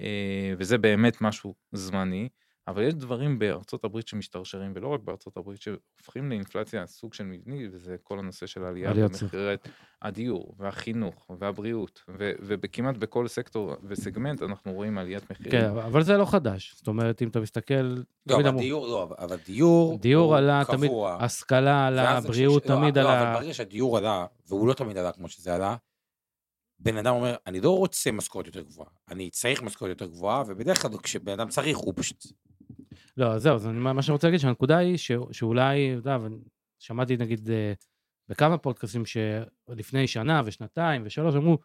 אה, וזה באמת משהו זמני, אבל יש דברים בארצות הברית שמשתרשרים, ולא רק בארצות הברית, שהופכים לאינפלציה סוג של מבני, וזה כל הנושא של העלייה במחירי הדיור, והחינוך, והבריאות, ו- וכמעט בכל סקטור וסגמנט אנחנו רואים עליית מחירים. כן, אבל זה לא חדש. זאת אומרת, אם אתה מסתכל... לא, תמיד אבל דיור, לא, אבל- דיור, דיור הוא עלה תמיד, קבוע. השכלה עלה, בריאות לא, תמיד לא, עלה. אבל ברגע שהדיור עלה, והוא לא תמיד עלה כמו שזה עלה, בן אדם אומר, אני לא רוצה משכורת יותר גבוהה, אני צריך משכורת יותר גבוהה, ובדרך כלל כשבן אדם צריך, הוא פשוט... לא, זהו, אני- מה שאני רוצה להגיד שהנקודה היא ש- שאולי, אתה יודע, שמעתי נגיד אה, בכמה פודקאסטים שלפני שנה ושנתיים ושלוש אמרו,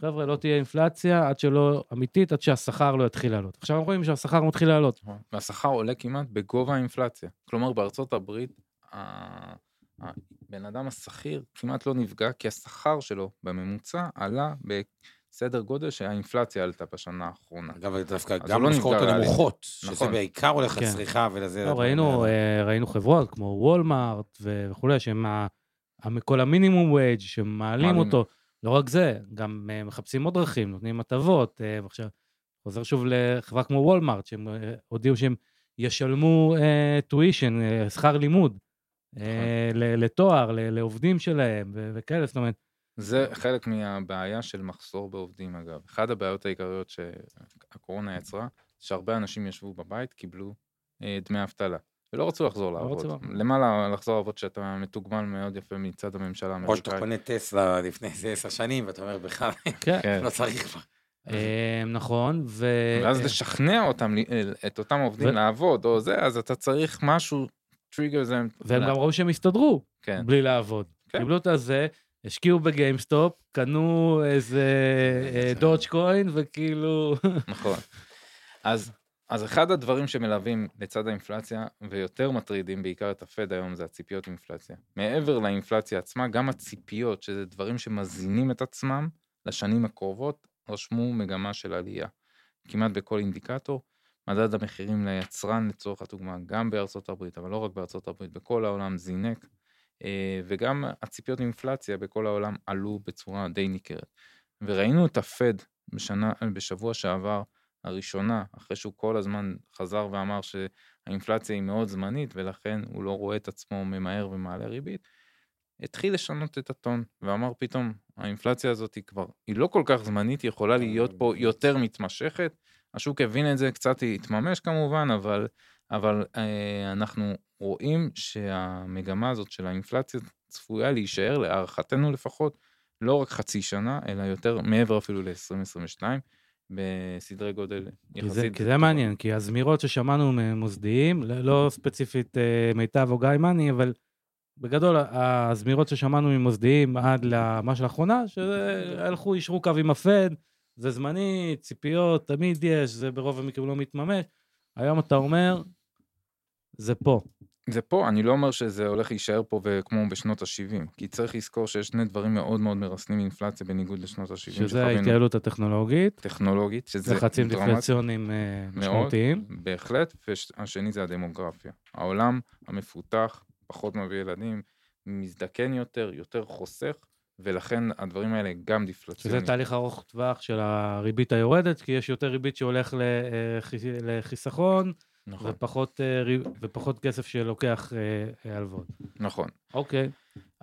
חבר'ה, לא תהיה אינפלציה עד שלא, אמיתית, עד שהשכר לא יתחיל לעלות. עכשיו אנחנו רואים שהשכר מתחיל לעלות. נכון. והשכר עולה כמעט בגובה האינפלציה. כלומר, בארצות הברית, הבן אדם השכיר כמעט לא נפגע, כי השכר שלו בממוצע עלה בסדר גודל שהאינפלציה עלתה בשנה האחרונה. אגב, דווקא גם לא המשכורות נפגע הנמוכות, שזה נכון. בעיקר הולך כן. לצריכה ולזה... לא, ראינו. אה, ראינו חברות כמו וולמארט וכולי, שהם כל המינימום וייג' שמעלים מעלים. אותו. לא רק זה, גם אה, מחפשים עוד דרכים, נותנים הטבות. אה, ועכשיו, חוזר שוב לחברה כמו וולמארט, שהם הודיעו שהם ישלמו טווישן, שכר לימוד, ל- לתואר, לעובדים שלהם וכאלה, זאת אומרת, זה חלק מהבעיה של מחסור בעובדים, אגב. אחת הבעיות העיקריות שהקורונה יצרה, שהרבה אנשים ישבו בבית, קיבלו אה, דמי אבטלה. ולא רצו לחזור לא לעבוד. רצו לעבוד. למה לחזור לעבוד שאתה מתוגמל מאוד יפה מצד הממשלה או שאתה האמריקאית? קונה טסלה לפני איזה עשר שנים, ואתה אומר, בכלל, כן. [laughs] לא צריך כבר. אה, נכון, ו... ואז אה, לשכנע אותם, ל- את אותם עובדים לעבוד, או זה, אז אתה צריך משהו, טריגר זה... והם גם ראו שהם הסתדרו. כן. בלי לעבוד. כן. קיבלו את הזה, השקיעו ב GameStop, קנו איזה Dogecoin, וכאילו... נכון. אז, אז אחד הדברים שמלווים לצד האינפלציה, ויותר מטרידים בעיקר את הפד היום, זה הציפיות אינפלציה. מעבר לאינפלציה עצמה, גם הציפיות, שזה דברים שמזינים את עצמם לשנים הקרובות, רשמו מגמה של עלייה. כמעט בכל אינדיקטור, מדד המחירים ליצרן לצורך הדוגמה, גם בארצות הברית, אבל לא רק בארצות הברית, בכל העולם זינק, אה, וגם הציפיות אינפלציה בכל העולם עלו בצורה די ניכרת. וראינו את הפד בשנה, בשבוע שעבר, הראשונה, אחרי שהוא כל הזמן חזר ואמר שהאינפלציה היא מאוד זמנית, ולכן הוא לא רואה את עצמו ממהר ומעלה ריבית, התחיל לשנות את הטון, ואמר פתאום, האינפלציה הזאת היא כבר, היא לא כל כך זמנית, היא יכולה להיות פה יותר מתמשכת. השוק הבין את זה, קצת התממש כמובן, אבל, אבל אה, אנחנו רואים שהמגמה הזאת של האינפלציה צפויה להישאר, להערכתנו לפחות, לא רק חצי שנה, אלא יותר מעבר אפילו ל-2022, בסדרי גודל כי זה, יחסית. כי זה מעניין, כי הזמירות ששמענו ממוסדיים, לא- לא ספציפית אה, מיטב או גיא מאני, אבל בגדול הזמירות ששמענו ממוסדיים עד למה שלאחרונה, שהלכו, אישרו קו עם הפד, זה זמני, ציפיות, תמיד יש, זה ברוב המקרים לא מתממש. היום אתה אומר, זה פה. זה פה, אני לא אומר שזה הולך להישאר פה וכמו בשנות ה-70, כי צריך לזכור שיש שני דברים מאוד מאוד מרסנים מאינפלציה בניגוד לשנות ה-70. שזה ההתייעלות הטכנולוגית, טכנולוגית, שזה לחצים דרמטי דיפרנציוניים אה, מאוד, משמעותיים. בהחלט, והשני זה הדמוגרפיה. העולם המפותח פחות מביא ילדים, מזדקן יותר, יותר חוסך, ולכן הדברים האלה גם שזה דיפלציוניים. תהליך ארוך טווח של הריבית היורדת, כי יש יותר ריבית שהולך לחיס- לחיסכון, נכון, ופחות, אה, ופחות כסף שלוקח אה, אה, הלוואות. נכון. אוקיי.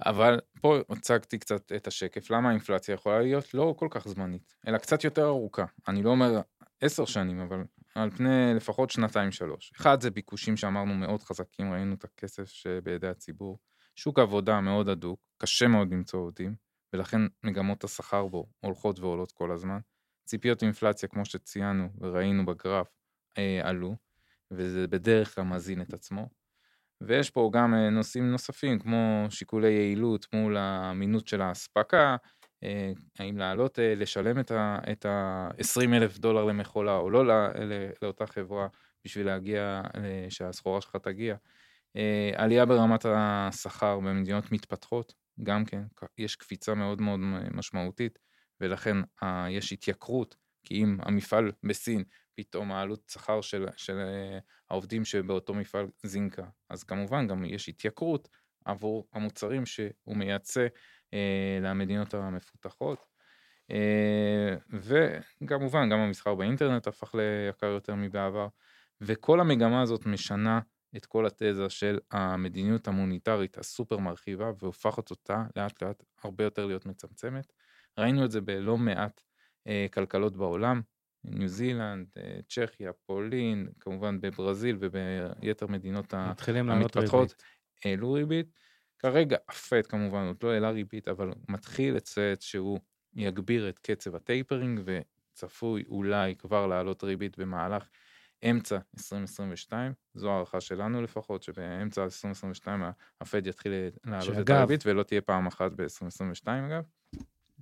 אבל פה הצגתי קצת את השקף, למה האינפלציה יכולה להיות לא כל כך זמנית, אלא קצת יותר ארוכה. אני לא אומר עשר שנים, אבל על פני לפחות שנתיים שלוש. אחד זה ביקושים שאמרנו מאוד חזקים, ראינו את הכסף שבידי הציבור. שוק עבודה מאוד הדוק, קשה מאוד למצוא עובדים, ולכן מגמות השכר בו הולכות ועולות כל הזמן. ציפיות אינפלציה, כמו שציינו וראינו בגרף, אה, עלו, וזה בדרך כלל מזין את עצמו. ויש פה גם אה, נושאים נוספים, כמו שיקולי יעילות מול האמינות של האספקה, אה, האם לעלות, אה, לשלם את ה-20 אלף דולר למכולה או לא לאותה חברה בשביל להגיע, שהסחורה שלך תגיע. עלייה ברמת השכר במדינות מתפתחות, גם כן, יש קפיצה מאוד מאוד משמעותית, ולכן יש התייקרות, כי אם המפעל בסין פתאום העלות שכר של, של אה, העובדים שבאותו מפעל זינקה. אז כמובן גם יש התייקרות עבור המוצרים שהוא מייצא אה, למדינות המפותחות. אה, וכמובן גם המסחר באינטרנט הפך ליקר יותר מבעבר. וכל המגמה הזאת משנה את כל התזה של המדיניות המוניטרית הסופר מרחיבה והופכת אותה לאט לאט הרבה יותר להיות מצמצמת. ראינו את זה בלא מעט אה, כלכלות בעולם, ניו זילנד, אה, צ'כיה, פולין, כמובן בברזיל וביתר מדינות המתפתחות, העלו ריבית. כרגע הפט כמובן עוד לא העלה ריבית, אבל מתחיל לצאת שהוא יגביר את קצב הטייפרינג וצפוי אולי כבר לעלות ריבית במהלך אמצע 2022, זו הערכה שלנו לפחות, שבאמצע 2022 הפד יתחיל לעלות את הריבית ולא תהיה פעם אחת ב-2022 אגב.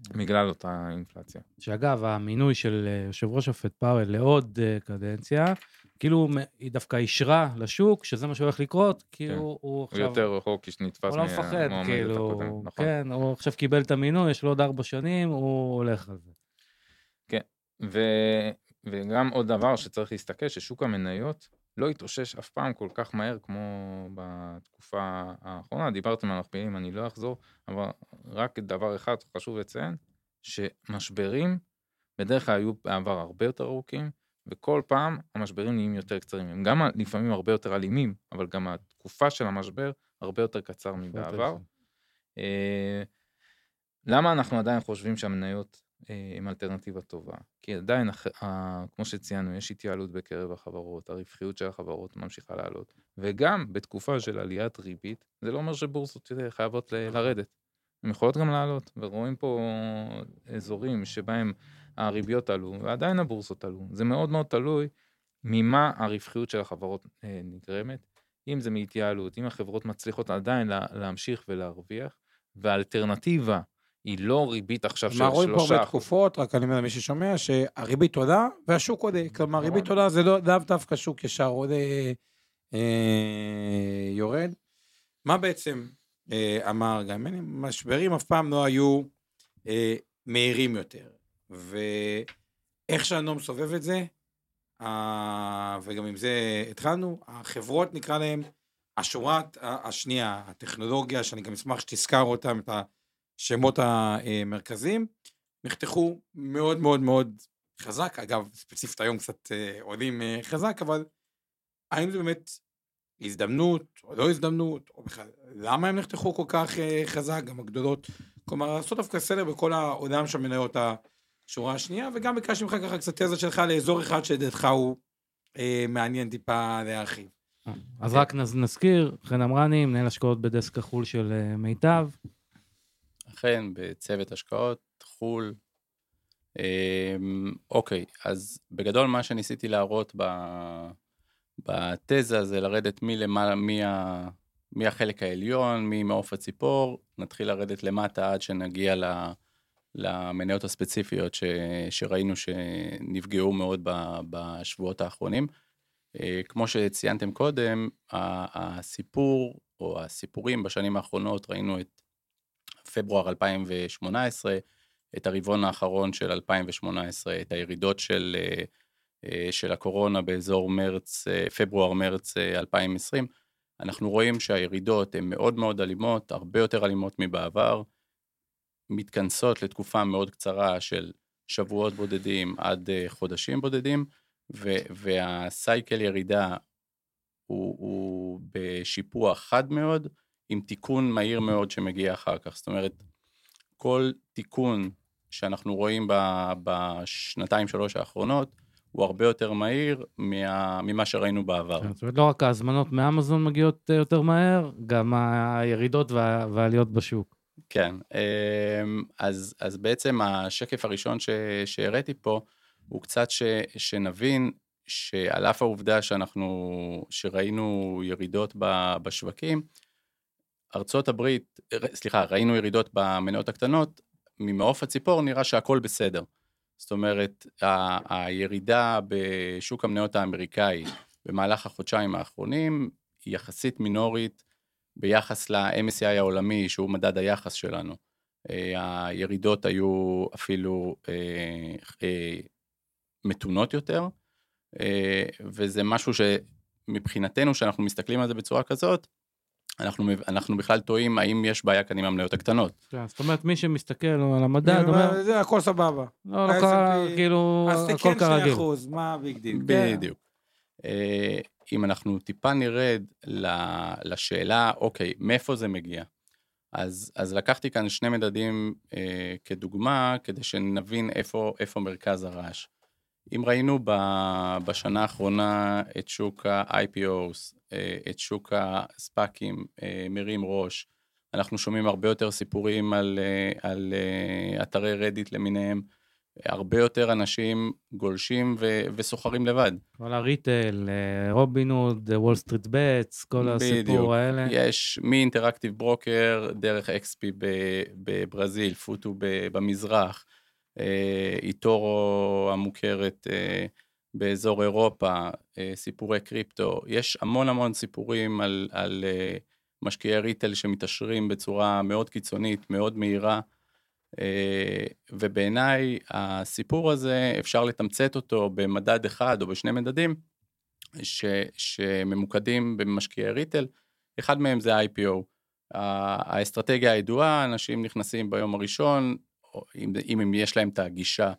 בגלל אותה אינפלציה. שאגב, המינוי של אה, יושב ראש השופט פאוול לעוד אה, קדנציה, כאילו היא דווקא אישרה לשוק שזה מה שהולך לקרות, כי כן. הוא, הוא עכשיו... הוא יותר רחוק כשנתפס הוא לא מפחד, כאילו, נכון. כן, הוא עכשיו קיבל את המינוי, יש לו עוד ארבע שנים, הוא הולך על זה. כן, ו... וגם עוד דבר שצריך להסתכל, ששוק המניות לא התאושש אף פעם כל כך מהר כמו בתקופה האחרונה. דיברתם על מכפילים, אני לא אחזור, אבל רק דבר אחד חשוב לציין, שמשברים בדרך כלל היו בעבר הרבה יותר ארוכים, וכל פעם המשברים נהיים יותר קצרים. הם גם לפעמים הרבה יותר אלימים, אבל גם התקופה של המשבר הרבה יותר קצר מבעבר. אה, למה אנחנו עדיין חושבים שהמניות עם אלטרנטיבה טובה. כי עדיין, כמו שציינו, יש התייעלות בקרב החברות, הרווחיות של החברות ממשיכה לעלות, וגם בתקופה של עליית ריבית, זה לא אומר שבורסות חייבות לרדת. הן יכולות גם לעלות, ורואים פה אזורים שבהם הריביות עלו, ועדיין הבורסות עלו. זה מאוד מאוד תלוי ממה הרווחיות של החברות אה, נגרמת, אם זה מהתייעלות, אם החברות מצליחות עדיין להמשיך ולהרוויח, והאלטרנטיבה היא לא ריבית עכשיו של שלושה. מה רואים פה הרבה תקופות, רק אני אומר למי ששומע, שהריבית עולה והשוק עולה. כלומר, נכון. ריבית עולה זה לא לאו דווקא שוק ישר עולה, אה, יורד. מה בעצם אה, אמר גם, משברים אף פעם לא היו אה, מהירים יותר. ואיך שהנום סובב את זה, אה, וגם עם זה התחלנו, החברות נקרא להן, השורת השנייה, הטכנולוגיה, שאני גם אשמח שתזכר אותם, את ה... השמות המרכזיים, נחתכו מאוד מאוד מאוד חזק, אגב, ספציפית היום קצת אה, עולים אה, חזק, אבל האם זה באמת הזדמנות או לא הזדמנות, או בכלל, למה הם נחתכו כל כך אה, חזק, גם הגדולות, כלומר, לעשות דווקא סדר בכל העולם של מניות השורה השנייה, וגם ביקשתי ממך ככה קצת תזה שלך לאזור אחד שלדעתך הוא אה, מעניין טיפה להרחיב. אז רק נזכיר, חן אמרני, מנהל השקעות בדסק החו"ל של מיטב. אכן, בצוות השקעות, חו"ל. אמ, אוקיי, אז בגדול מה שניסיתי להראות ב... בתזה זה לרדת מלמעלה, מה... מהחלק העליון, ממעוף הציפור, נתחיל לרדת למטה עד שנגיע ל... למניות הספציפיות ש... שראינו שנפגעו מאוד ב... בשבועות האחרונים. אה, כמו שציינתם קודם, הסיפור או הסיפורים בשנים האחרונות, ראינו את פברואר 2018, את הרבעון האחרון של 2018, את הירידות של, אה, אה, של הקורונה באזור מרץ, אה, פברואר-מרץ 2020, אנחנו רואים שהירידות הן מאוד מאוד אלימות, הרבה יותר אלימות מבעבר, מתכנסות לתקופה מאוד קצרה של שבועות בודדים עד חודשים בודדים, והסייקל ירידה הוא, הוא בשיפוע חד מאוד, עם תיקון מהיר מאוד שמגיע אחר כך. זאת אומרת, כל תיקון שאנחנו רואים בשנתיים שלוש האחרונות, הוא הרבה יותר מהיר מה, ממה שראינו בעבר. כן, זאת אומרת, לא רק ההזמנות מאמזון מגיעות אה, יותר מהר, גם הירידות וה- והעליות בשוק. כן, אמ, אז, אז בעצם השקף הראשון ש, שהראיתי פה, הוא קצת ש, שנבין שעל אף העובדה שאנחנו, שראינו ירידות בשווקים, ארצות הברית, סליחה, ראינו ירידות במניות הקטנות, ממעוף הציפור נראה שהכל בסדר. זאת אומרת, ה- הירידה בשוק המניות האמריקאי במהלך החודשיים האחרונים היא יחסית מינורית ביחס ל-MSCI העולמי, שהוא מדד היחס שלנו. אה, הירידות היו אפילו אה, אה, מתונות יותר, אה, וזה משהו שמבחינתנו, כשאנחנו מסתכלים על זה בצורה כזאת, אנחנו, אנחנו בכלל טועים האם יש בעיה כאן עם המניות הקטנות. כן, זאת אומרת, מי שמסתכל על המדד אומר, זה הכל סבבה. לא, לא קרה, כאילו, אז הכל תקן כרגיל. 2 אחוז, מה ה big deal? בדיוק. אה, אם אנחנו טיפה נרד לשאלה, אוקיי, מאיפה זה מגיע? אז, אז לקחתי כאן שני מדדים אה, כדוגמה, כדי שנבין איפה, איפה מרכז הרעש. אם ראינו ב, בשנה האחרונה את שוק ה-IPOs, אה, את שוק ה SPACים אה, מרים ראש, אנחנו שומעים הרבה יותר סיפורים על, אה, על אתרי רדיט למיניהם, הרבה יותר אנשים גולשים ו- וסוחרים לבד. כל ה retail, Robinhood, WallStreetBets, כל בדיוק. הסיפור האלה. יש מ Interactive Broker, דרך XP בברזיל, Futu במזרח, eToro המוכרת אה, באזור אירופה, אה, סיפורי קריפטו, יש המון המון סיפורים על, על אה, משקיעי ריטל שמתעשרים בצורה מאוד קיצונית, מאוד מהירה. אה, ובעיניי הסיפור הזה, אפשר לתמצת אותו במדד אחד או בשני מדדים, ש, שממוקדים במשקיעי ריטל, אחד מהם זה IPO. האסטרטגיה הידועה, אנשים נכנסים ביום הראשון, אם, אם אם יש להם את הגישה,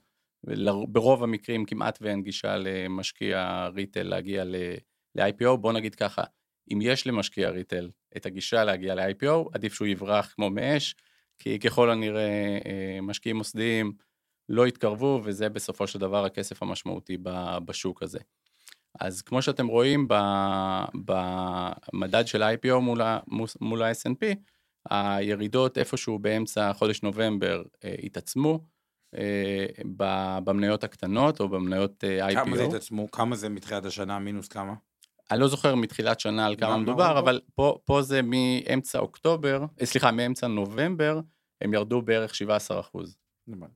ברוב המקרים כמעט ואין גישה למשקיע ריטל להגיע ל-IPO, בוא נגיד ככה, אם יש למשקיע ריטל את הגישה להגיע ל-IPO, עדיף שהוא יברח כמו מאש, כי ככל הנראה אה, משקיעים מוסדיים לא יתקרבו, וזה בסופו של דבר הכסף המשמעותי בשוק הזה. אז כמו שאתם רואים במדד של ה-IPO מול ה-S&P, הירידות איפשהו באמצע חודש נובמבר אה, התעצמו אה, במניות הקטנות או במניות אה, כמה זה IPO. התעצמו? כמה זה מתחילת השנה, מינוס כמה? אני לא זוכר מתחילת שנה על כמה מה- מה מדובר? אבל פה, פה זה מאמצע אוקטובר, אה, סליחה, מאמצע נובמבר, הם ירדו בערך 17 אחוז.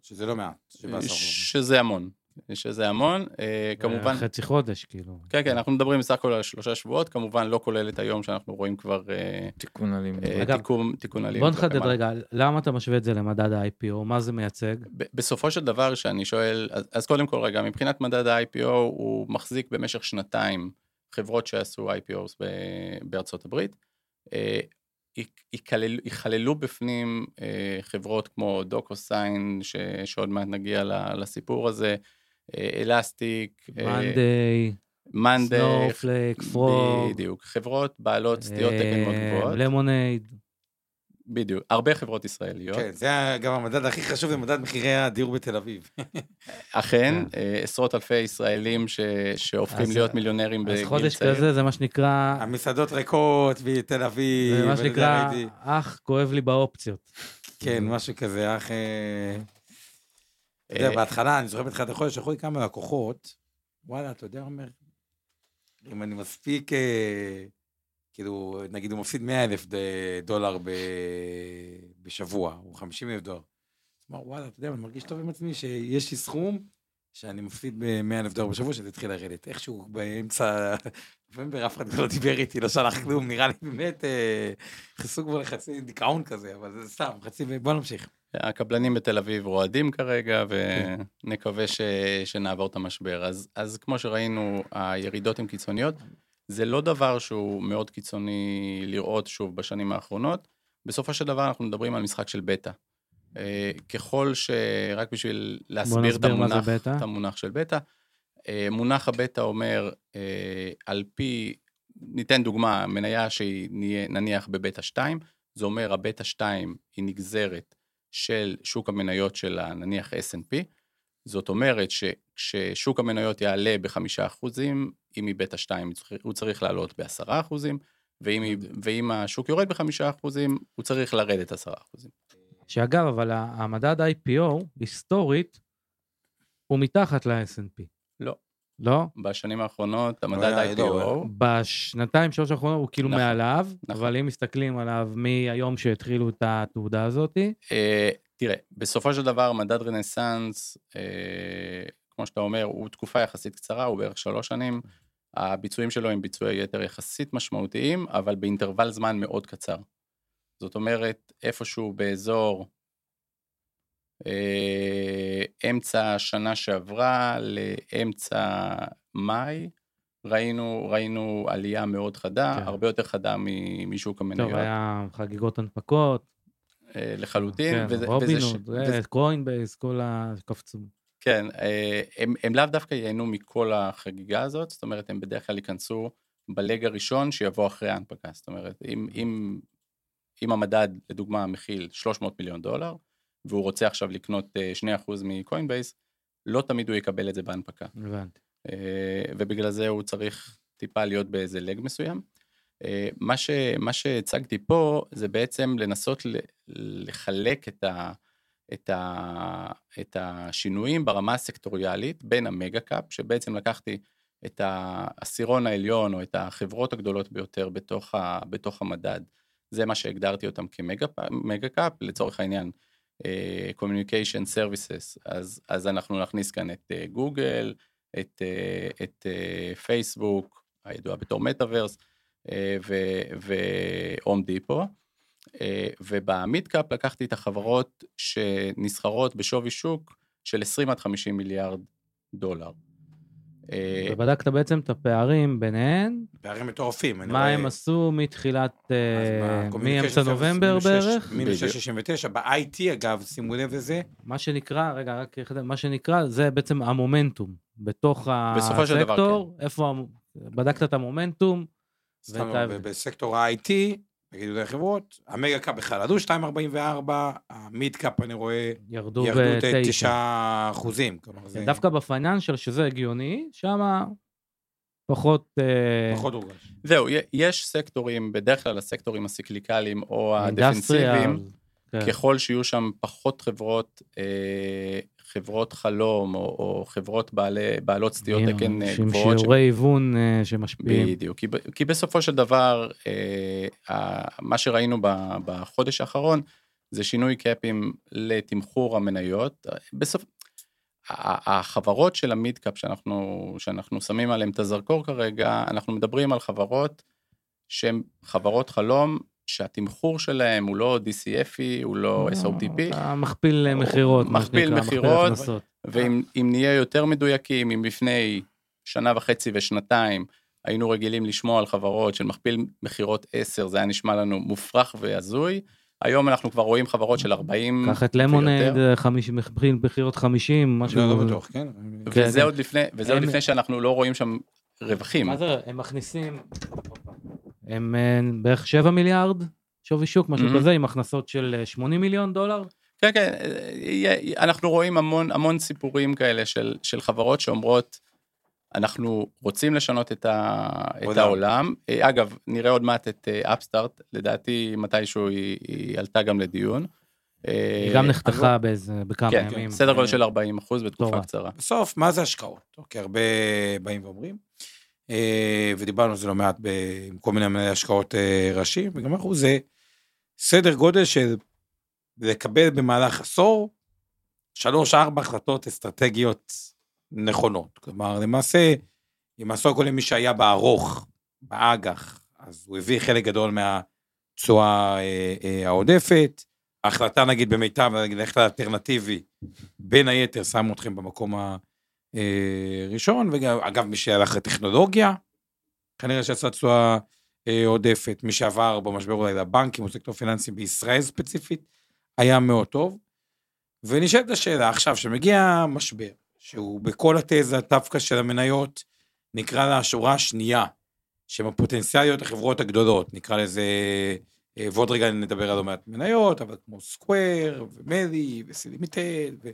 שזה לא מעט. 17%. שזה המון, שזה המון, אה, כמובן, חצי חודש, כאילו. כן, כן, אנחנו מדברים בסך הכל על שלושה שבועות, כמובן לא כולל את היום שאנחנו רואים כבר אה, תיקון אלים. אה, אגב, תיקון, תיקון אלים. בוא נחדד. רגע, למה אתה משווה את זה למדד ה-IPO? מה זה מייצג? בסופו של דבר, שאני שואל, אז, אז קודם כל רגע, מבחינת מדד ה-IPO, הוא מחזיק במשך שנתיים חברות שעשו IPOs ב- בארצות הברית. אה, יכ- יכלל- יכללו בפנים חברות כמו DocuSign, ש- שעוד מעט נגיע ל- לסיפור הזה, Elastic, Monday, Monday, Snowflake, JFrog, בדיוק, חברות בעלות סטיות תקן מאוד אה, גבוהות, למונייד. בדיוק, הרבה חברות ישראליות. כן, זה גם המדד הכי חשוב, זה מדד מחירי הדיור בתל אביב. [laughs] אכן, אה, עשרות אלפי ישראלים ש- שהופכים אז- להיות מיליונרים אז בגיל חודש צעיר. כזה זה מה שנקרא, המסעדות ריקות בתל אביב. זה מה שנקרא. אח, כואב לי באופציות. כן, משהו כזה, אך... אה, אתה יודע, אה, בהתחלה, אני זוכר בתחילת החודש, שלחו לי כמה לקוחות, וואלה, אתה יודע, אומר, אם אני מספיק, אה, כאילו, נגיד הוא מפסיד 100 אלף דולר בשבוע, או 50 אלף דולר. אז אמר, וואלה, אתה יודע, אני מרגיש טוב עם עצמי שיש לי סכום שאני מפסיד ב-100 אלף דולר בשבוע, שזה התחיל לרדת. איכשהו באמצע נובמבר אף אחד לא דיבר איתי, לא שלח כלום, נראה לי באמת, אה, נכנסו כבר לחצי דיכאון כזה, אבל זה סתם, חצי, בוא נמשיך. הקבלנים בתל אביב רועדים כרגע, ונקווה ש... שנעבור את המשבר. אז, אז כמו שראינו, הירידות הן קיצוניות. זה לא דבר שהוא מאוד קיצוני לראות שוב בשנים האחרונות. בסופו של דבר אנחנו מדברים על משחק של בטא. אה, ככל ש... רק בשביל להסביר את המונח. את המונח של בטא, אה, מונח הבטא אומר, אה, על פי ניתן דוגמה, מניה שהיא נניח בבטא 2, זה אומר הבטא 2 היא נגזרת של שוק המניות של נניח S&P, זאת אומרת שכששוק המניות יעלה בחמישה אחוזים, אם היא בטא 2 הוא צריך לעלות בעשרה אחוזים, ואם, ואם השוק יורד בחמישה אחוזים, הוא צריך לרדת עשרה אחוזים. שאגב, אבל המדד IPO, היסטורית, הוא מתחת ל-S&P. לא. לא? בשנים האחרונות, המדד לא, IPO, בשנתיים, שלוש האחרונות הוא כאילו נכון, מעליו, נכון. אבל אם מסתכלים עליו מהיום שהתחילו את התעודה הזאתי, אה, תראה, בסופו של דבר מדד רנסאנס, אה, כמו שאתה אומר, הוא תקופה יחסית קצרה, הוא בערך שלוש שנים. הביצועים שלו הם ביצועי יתר יחסית משמעותיים, אבל באינטרוול זמן מאוד קצר. זאת אומרת, איפשהו באזור אה, אמצע השנה שעברה לאמצע מאי, ראינו, ראינו עלייה מאוד חדה, כן. הרבה יותר חדה משוק המניות. טוב, היה חגיגות הנפקות, אה, לחלוטין, כן, וזה, רובינות, וזה, קוינבייס, כל ה... קפצו. כן, אה, הם, הם לאו דווקא ייהנו מכל החגיגה הזאת, זאת אומרת, הם בדרך כלל ייכנסו בלג הראשון שיבוא אחרי ההנפקה, זאת אומרת, אם, אם, אם המדד, לדוגמה, מכיל 300 מיליון דולר, והוא רוצה עכשיו לקנות אה, 2% מקוינבייס, לא תמיד הוא יקבל את זה בהנפקה. הבנתי. אה, ובגלל זה הוא צריך טיפה להיות באיזה לג מסוים. אה, מה, ש, מה שהצגתי פה זה בעצם לנסות לחלק את, ה, את, ה, את השינויים ברמה הסקטוריאלית בין ה mega cap, שבעצם לקחתי את העשירון העליון או את החברות הגדולות ביותר בתוך, ה, בתוך המדד. זה מה שהגדרתי אותם כ mega cap, לצורך העניין, אה, Communication Services, אז, אז אנחנו נכניס כאן את אה, גוגל, את, אה, את אה, פייסבוק, הידועה בתור מטאוורס, והום דיפו. ובמיד קאפ לקחתי את החברות שנסחרות בשווי שוק של 20 עד 50 מיליארד דולר. אה, ובדקת בעצם את הפערים ביניהן, פערים מטורפים. מה הם עשו מתחילת, אה, מאמצע נובמבר בערך? מינוס בדיוק. 669, ב-IT אגב, שימו לב לזה, מה שנקרא, רגע, רק מה שנקרא, זה בעצם המומנטום בתוך בסופו של דבר, הסקטור, איפה, המ- בדקת את המומנטום, בסקטור ה-IT, בגידולי החברות, המגה קאפ בכלל עלו 2.44, המיד קאפ אני רואה ירדו ירדו את בתשע. 9 אחוזים. זה דווקא בפייננשל, שזה הגיוני, שם פחות... אה, פחות הורגש. זהו, יש סקטורים, בדרך כלל הסקטורים הסיקליקליים או הדפנסיביים, כן. ככל שיהיו שם פחות חברות, אה, חברות חלום או, או חברות בעלי, בעלות סטיות עם- תקן אה, עם גבוהות, ש- שיעורי היוון אה, שמשפיעים. בדיוק, כי, כי בסופו של דבר, אה, ה- מה שראינו ב- בחודש האחרון, זה שינוי קאפים לתמחור המניות. בסוף, החברות של המידקאפ שאנחנו, שאנחנו שמים עליהם את הזרקור כרגע, אנחנו מדברים על חברות שהן חברות חלום, שהתמחור שלהם הוא לא DCFי, הוא לא SOTP, אתה מכפיל מכירות, מה מכפיל מכירות. ואם אם נהיה יותר מדויקים, אם לפני שנה וחצי ושנתיים היינו רגילים לשמוע על חברות של מכפיל מכירות 10, זה היה נשמע לנו מופרך והזוי, היום אנחנו כבר רואים חברות של 40 קח את למונד, מכפיל מכירות 50, משהו... לא לא בטוח, כן? וזה כן. עוד לפני, וזה עוד הם- לפני שאנחנו לא רואים שם רווחים. מה זה, הם מכניסים, הם אה, בערך 7 מיליארד שווי שוק, משהו מהמם. כזה, עם הכנסות של אה, 80 מיליון דולר. כן, כן, אה, אנחנו רואים המון המון סיפורים כאלה של, של חברות שאומרות, אנחנו רוצים לשנות את, ה, את עולם. העולם. אה, אגב, נראה עוד מעט את אפסטארט, לדעתי מתישהו היא, היא עלתה גם לדיון. היא גם נחתכה באיזה, בכמה כן, ימים. סדר גודל של 40 אחוז בתקופה. קצרה. בסוף, מה זה השקעות? אוקיי, הרבה באים ואומרים, אה, ודיברנו על זה לא מעט עם כל מיני מנהלי השקעות אה, ראשיים, וגם אנחנו, זה סדר גודל של לקבל במהלך עשור שלוש-ארבע החלטות אסטרטגיות נכונות. כלומר, למעשה, אם עשו הכל למי שהיה בארוך, באג"ח, אז הוא הביא חלק גדול מהתשואה אה, אה, העודפת. ההחלטה, נגיד, במיטב, נגיד, ללכת לאלטרנטיבי, בין היתר שמו אתכם במקום הראשון, וגם, אגב, מי שהלך לטכנולוגיה, כנראה שעשה תשואה אה, עודפת, מי שעבר במשבר אולי לבנקים או סקטור פיננסי בישראל ספציפית, היה מאוד טוב. ונשאלת השאלה עכשיו, שמגיע משבר, שהוא בכל התזה דווקא של המניות, נקרא לה השורה השנייה שהן הפוטנציאליות החברות הגדולות, נקרא לזה, אה, ועוד רגע נדבר על לא מעט מניות, אבל כמו סקוויר, ומדי, וסילימיטד, אה,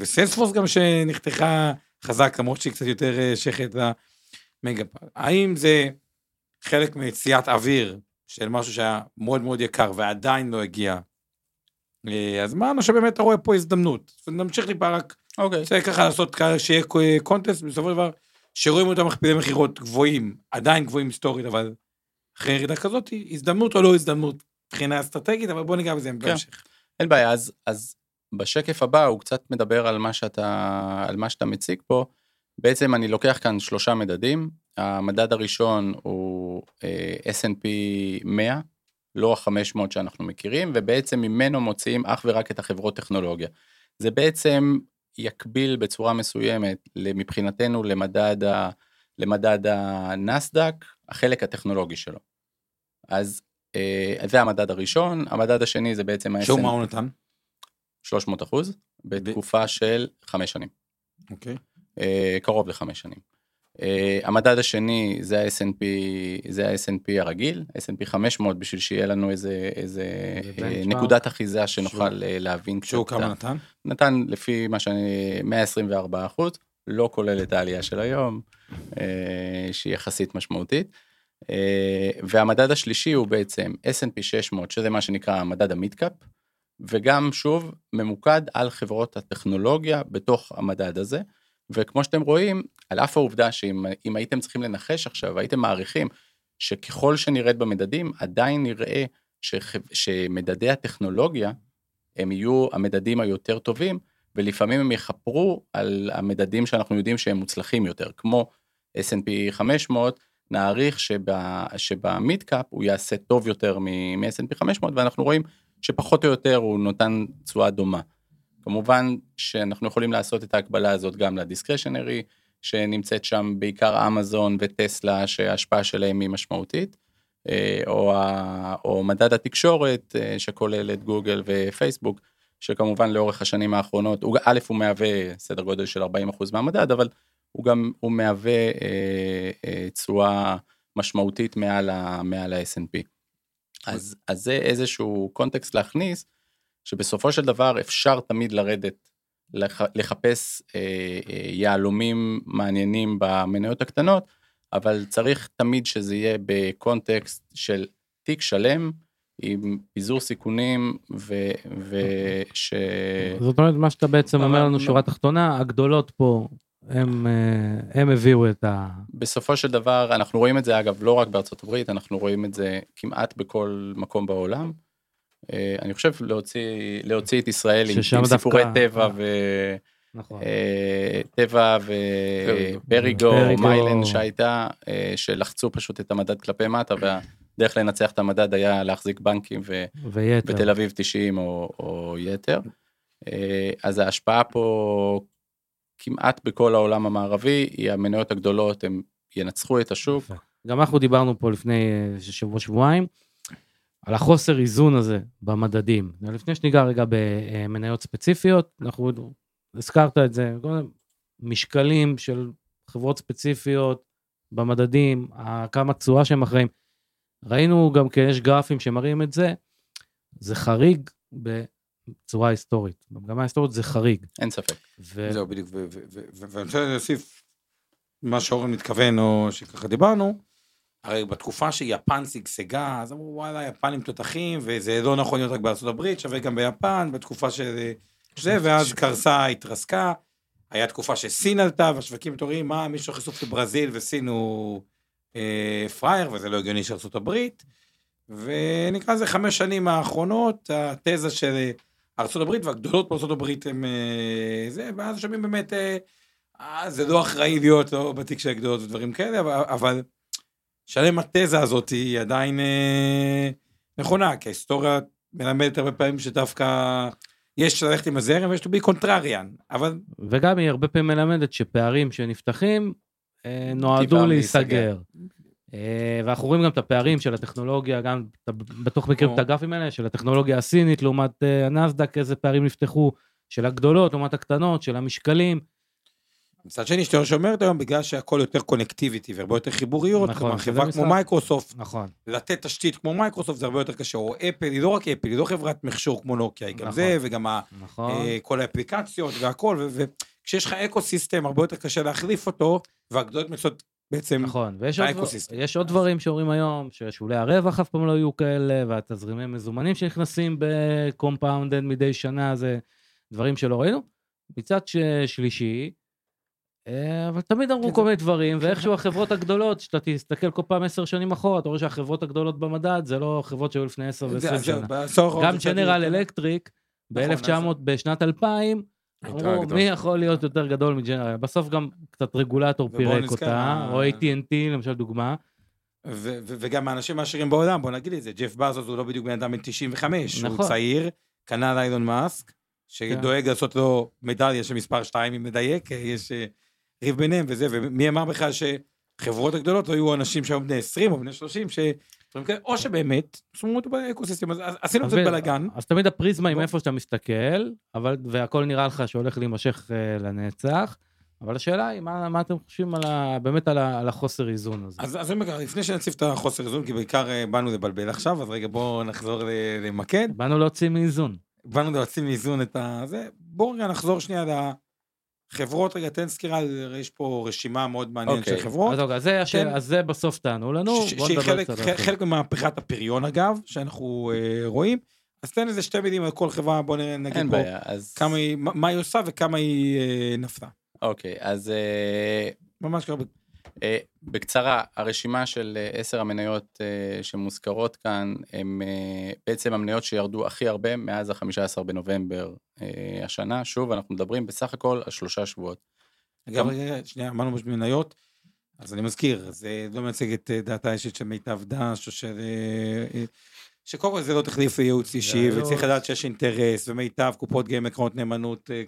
וסיילספורס גם שנחתכה חזק, למרות שהיא קצת יותר אה, שייכת למגה פאל. האם זה חלק מיציאת אוויר של משהו שהיה מאוד מאוד יקר ועדיין לא הגיע? אז מה, שבאמת אתה רואה פה הזדמנות. נמשיך טיפה רק, אוקיי. רוצה ככה לעשות ככה שיהיה קונטסט, בסופו של דבר, שרואים אותם מכפילי מכירות גבוהים, עדיין גבוהים היסטורית, אבל אחרי ירידה כזאת, הזדמנות או לא הזדמנות מבחינה אסטרטגית, אבל בוא ניגע בזה כן. בהמשך. אין בעיה, אז, אז בשקף הבא הוא קצת מדבר על מה שאתה, על מה שאתה מציג פה. בעצם אני לוקח כאן שלושה מדדים. המדד הראשון הוא אה, S&P 100, לא ה-500 שאנחנו מכירים, ובעצם ממנו מוציאים אך ורק את החברות טכנולוגיה. זה בעצם יקביל בצורה מסוימת מבחינתנו למדד, ה, למדד הנסדק, החלק הטכנולוגי שלו. אז אה, זה המדד הראשון, המדד השני זה בעצם שהוא ה-S&P מה הוא נתן? 300 אחוז בתקופה של חמש שנים, אוקיי. אה, קרוב לחמש שנים. אה, המדד השני זה ה-S&P, זה ה-S&P הרגיל, S&P 500 בשביל שיהיה לנו איזה, איזה זה אה. נקודת אחיזה שנוכל להבין. שהוא כמה נתן? נתן לפי מה שאני, 124 אחוז, לא כולל את העלייה של היום, שהיא יחסית משמעותית. והמדד השלישי הוא בעצם S&P 600, שזה מה שנקרא המדד המידקאפ, וגם שוב ממוקד על חברות הטכנולוגיה בתוך המדד הזה. וכמו שאתם רואים, על אף העובדה שאם אם הייתם צריכים לנחש עכשיו, הייתם מעריכים שככל שנרד במדדים, עדיין נראה שמדדי הטכנולוגיה הם יהיו המדדים היותר טובים, ולפעמים הם יכפרו על המדדים שאנחנו יודעים שהם מוצלחים יותר, כמו S&P 500, נעריך שבמידקאפ הוא יעשה טוב יותר מ-S&P 500, ואנחנו רואים שפחות או יותר הוא נותן תשואה דומה. כמובן שאנחנו יכולים לעשות את ההקבלה הזאת גם לדיסקרשנרי, שנמצאת שם בעיקר אמזון וטסלה, שההשפעה שלהם היא משמעותית, אה, או, או מדד התקשורת, אה, שכולל את גוגל ופייסבוק, שכמובן לאורך השנים האחרונות, הוא, א', הוא מהווה סדר גודל של 40% מהמדד, אבל הוא גם, הוא מהווה אה, אה, תשואה משמעותית מעל, ה, מעל ה-S&P. אז, אז זה איזשהו קונטקסט להכניס, שבסופו של דבר אפשר תמיד לרדת, לח, לחפש אה, אה, יהלומים מעניינים במניות הקטנות, אבל צריך תמיד שזה יהיה בקונטקסט של תיק שלם, עם פיזור סיכונים, וש... זאת אומרת, מה שאתה בעצם אומר לנו, לא- שורה תחתונה, הגדולות פה, הם, אה, הם הביאו את ה... בסופו של דבר, אנחנו רואים את זה אגב לא רק בארצות הברית, אנחנו רואים את זה כמעט בכל מקום בעולם. אה, אני חושב להוציא, להוציא את ישראל עם, דווקא- סיפורי טבע אה. ו... נכון. אה, טבע ובריגו. מיילן שהייתה, אה, שלחצו פשוט את המדד כלפי מטה, והדרך לנצח את המדד היה להחזיק בנקים ו... ויתר. בתל אביב 90 או, או יתר. אה, אז ההשפעה פה כמעט בכל העולם המערבי, היא המניות הגדולות, הם ינצחו את השוק. גם אנחנו דיברנו פה לפני אה, שבוע שבועיים על החוסר איזון הזה במדדים. לפני שניגע רגע במניות ספציפיות, אנחנו הזכרת את זה, משקלים של חברות ספציפיות במדדים, כמה תשואה שהם אחראים. ראינו גם כן, יש גרפים שמראים את זה, זה חריג בצורה היסטורית. במגמה ההיסטורית זה חריג. אין ספק. ו- זהו בדיוק, ואני רוצה להוסיף מה שאורן מתכוון, או שככה דיברנו, הרי בתקופה שיפן שגשגה, אז אמרו וואלה, יפנים תותחים, וזה לא נכון להיות רק בארצות הברית, שווה גם ביפן, בתקופה של זה, ואז קרסה, התרסקה. היה תקופה שסין עלתה, והשווקים מתעוררים, מה, מישהו חשוף לברזיל וסין הוא אה, פראייר, וזה לא הגיוני של ארצות הברית. ונקרא לזה חמש שנים האחרונות, התזה של הברית והגדולות הברית הם אה, זה, ואז שומעים באמת, אה, אה, זה לא אחראי להיות לא בתיק של הגדולות ודברים כאלה, אבל, אבל שלם התזה הזאת היא עדיין אה, נכונה, כי ההיסטוריה מלמדת הרבה פעמים שדווקא יש ללכת עם הזרם ויש to be contrarian, אבל וגם היא הרבה פעמים מלמדת שפערים שנפתחים אה, נועדו להיסגר. אה, ואנחנו רואים גם את הפערים של הטכנולוגיה, גם מכיר או. את הגרפים האלה, של הטכנולוגיה הסינית לעומת אה, הנסדק, איזה פערים נפתחו, של הגדולות לעומת הקטנות, של המשקלים. מצד שני, שאתה שאומרת היום, בגלל שהכל יותר connectivity והרבה יותר חיבוריות, נכון, כלומר, חברה כמו משחק. מייקרוסופט, נכון. לתת תשתית כמו מייקרוסופט זה הרבה יותר קשה, או אפל, היא לא רק אפל, היא לא חברת מכשור כמו נוקיה, היא גם נכון. זה, וגם ה- נכון. אה, כל האפליקציות והכל, ו- וכשיש לך ecosystem, הרבה יותר קשה להחליף אותו, והגדולות מנסות בעצם, נכון, ויש עוד. יש עוד דברים שאומרים היום, ששולי הרווח אף פעם לא יהיו כאלה, והתזרימי מזומנים שנכנסים ב compounded מדי שנה, זה דברים שלא ראינו. מצד שלישי, אה, אבל תמיד אמרו כן, כל מיני דברים, ואיכשהו החברות הגדולות, שאתה תסתכל כל פעם עשר שנים אחורה, אתה רואה שהחברות הגדולות במדד, זה לא חברות שהיו לפני עשר ועשרים שנה. גם ג'נרל יותר- אלקטריק, נכון, ב-1900, בשנת 2000, הייתה אמרו. מי יכול להיות יותר גדול מג'נרל? בסוף גם קצת רגולטור פירק אותה, או AT&T למשל דוגמה. ו- ו- וגם האנשים העשירים בעולם, בוא נגיד את זה, ג'ף בזוס הוא לא בדיוק בן אדם בן 95, הוא נכון. צעיר, כנ"ל אילון מאסק, שדואג לעשות לו מדליה של מספר 2, אם נדייק, יש אה, ריב ביניהם וזה, ומי אמר בכלל שחברות הגדולות לא יהיו אנשים שהיו בני 20 או בני 30, ש... או שבאמת, שמו אותו באקוסיסטם, אז עשינו קצת בלאגן. אז תמיד הפריזמה היא. מאיפה שאתה מסתכל, אבל, והכל נראה לך שהולך להימשך אה, לנצח, אבל השאלה היא, מה, מה אתם חושבים על ה, באמת על, ה, על החוסר איזון הזה? אז אז אומר, לפני שנציב את החוסר איזון, כי בעיקר אה, באנו לבלבל עכשיו, אז רגע בואו נחזור למקד. באנו להוציא מאיזון. באנו להוציא מאיזון את הזה. בואו רגע נחזור שנייה לחברות, רגע תן סקירה, יש פה רשימה מאוד מעניינת אוקיי, של חברות. אז, אוקיי, אז, זה השאל. אז זה בסוף תענו לנו, ש- שהיא נדבר חלק, קצת על חלק, ממהפכת הפריון אגב, שאנחנו אה, רואים. אז תן איזה שתי מילים על כל חברה, בואו נגיד אין פה בעיה, אז... כמה היא, מה, מה היא עושה וכמה היא אה, נפלה. אוקיי, אז אה, ממש ככה. אה, בקצרה, הרשימה של אה, עשר המניות אה, שמוזכרות כאן, אה, בעצם המניות שירדו הכי הרבה מאז ה-15 בנובמבר השנה. שוב, אנחנו מדברים בסך הכל על שלושה שבועות. אגב, גם- רגע, שנייה, אמרנו מניות, אז אני מזכיר, זה לא מייצג את דעתה האישית של מיטב דש, או של... שקודם כל זה לא תחליף לייעוץ אישי, ייעוץ. וצריך לדעת שיש אינטרס, ומיטב, קופות גמל, קרנות נאמנות, אה,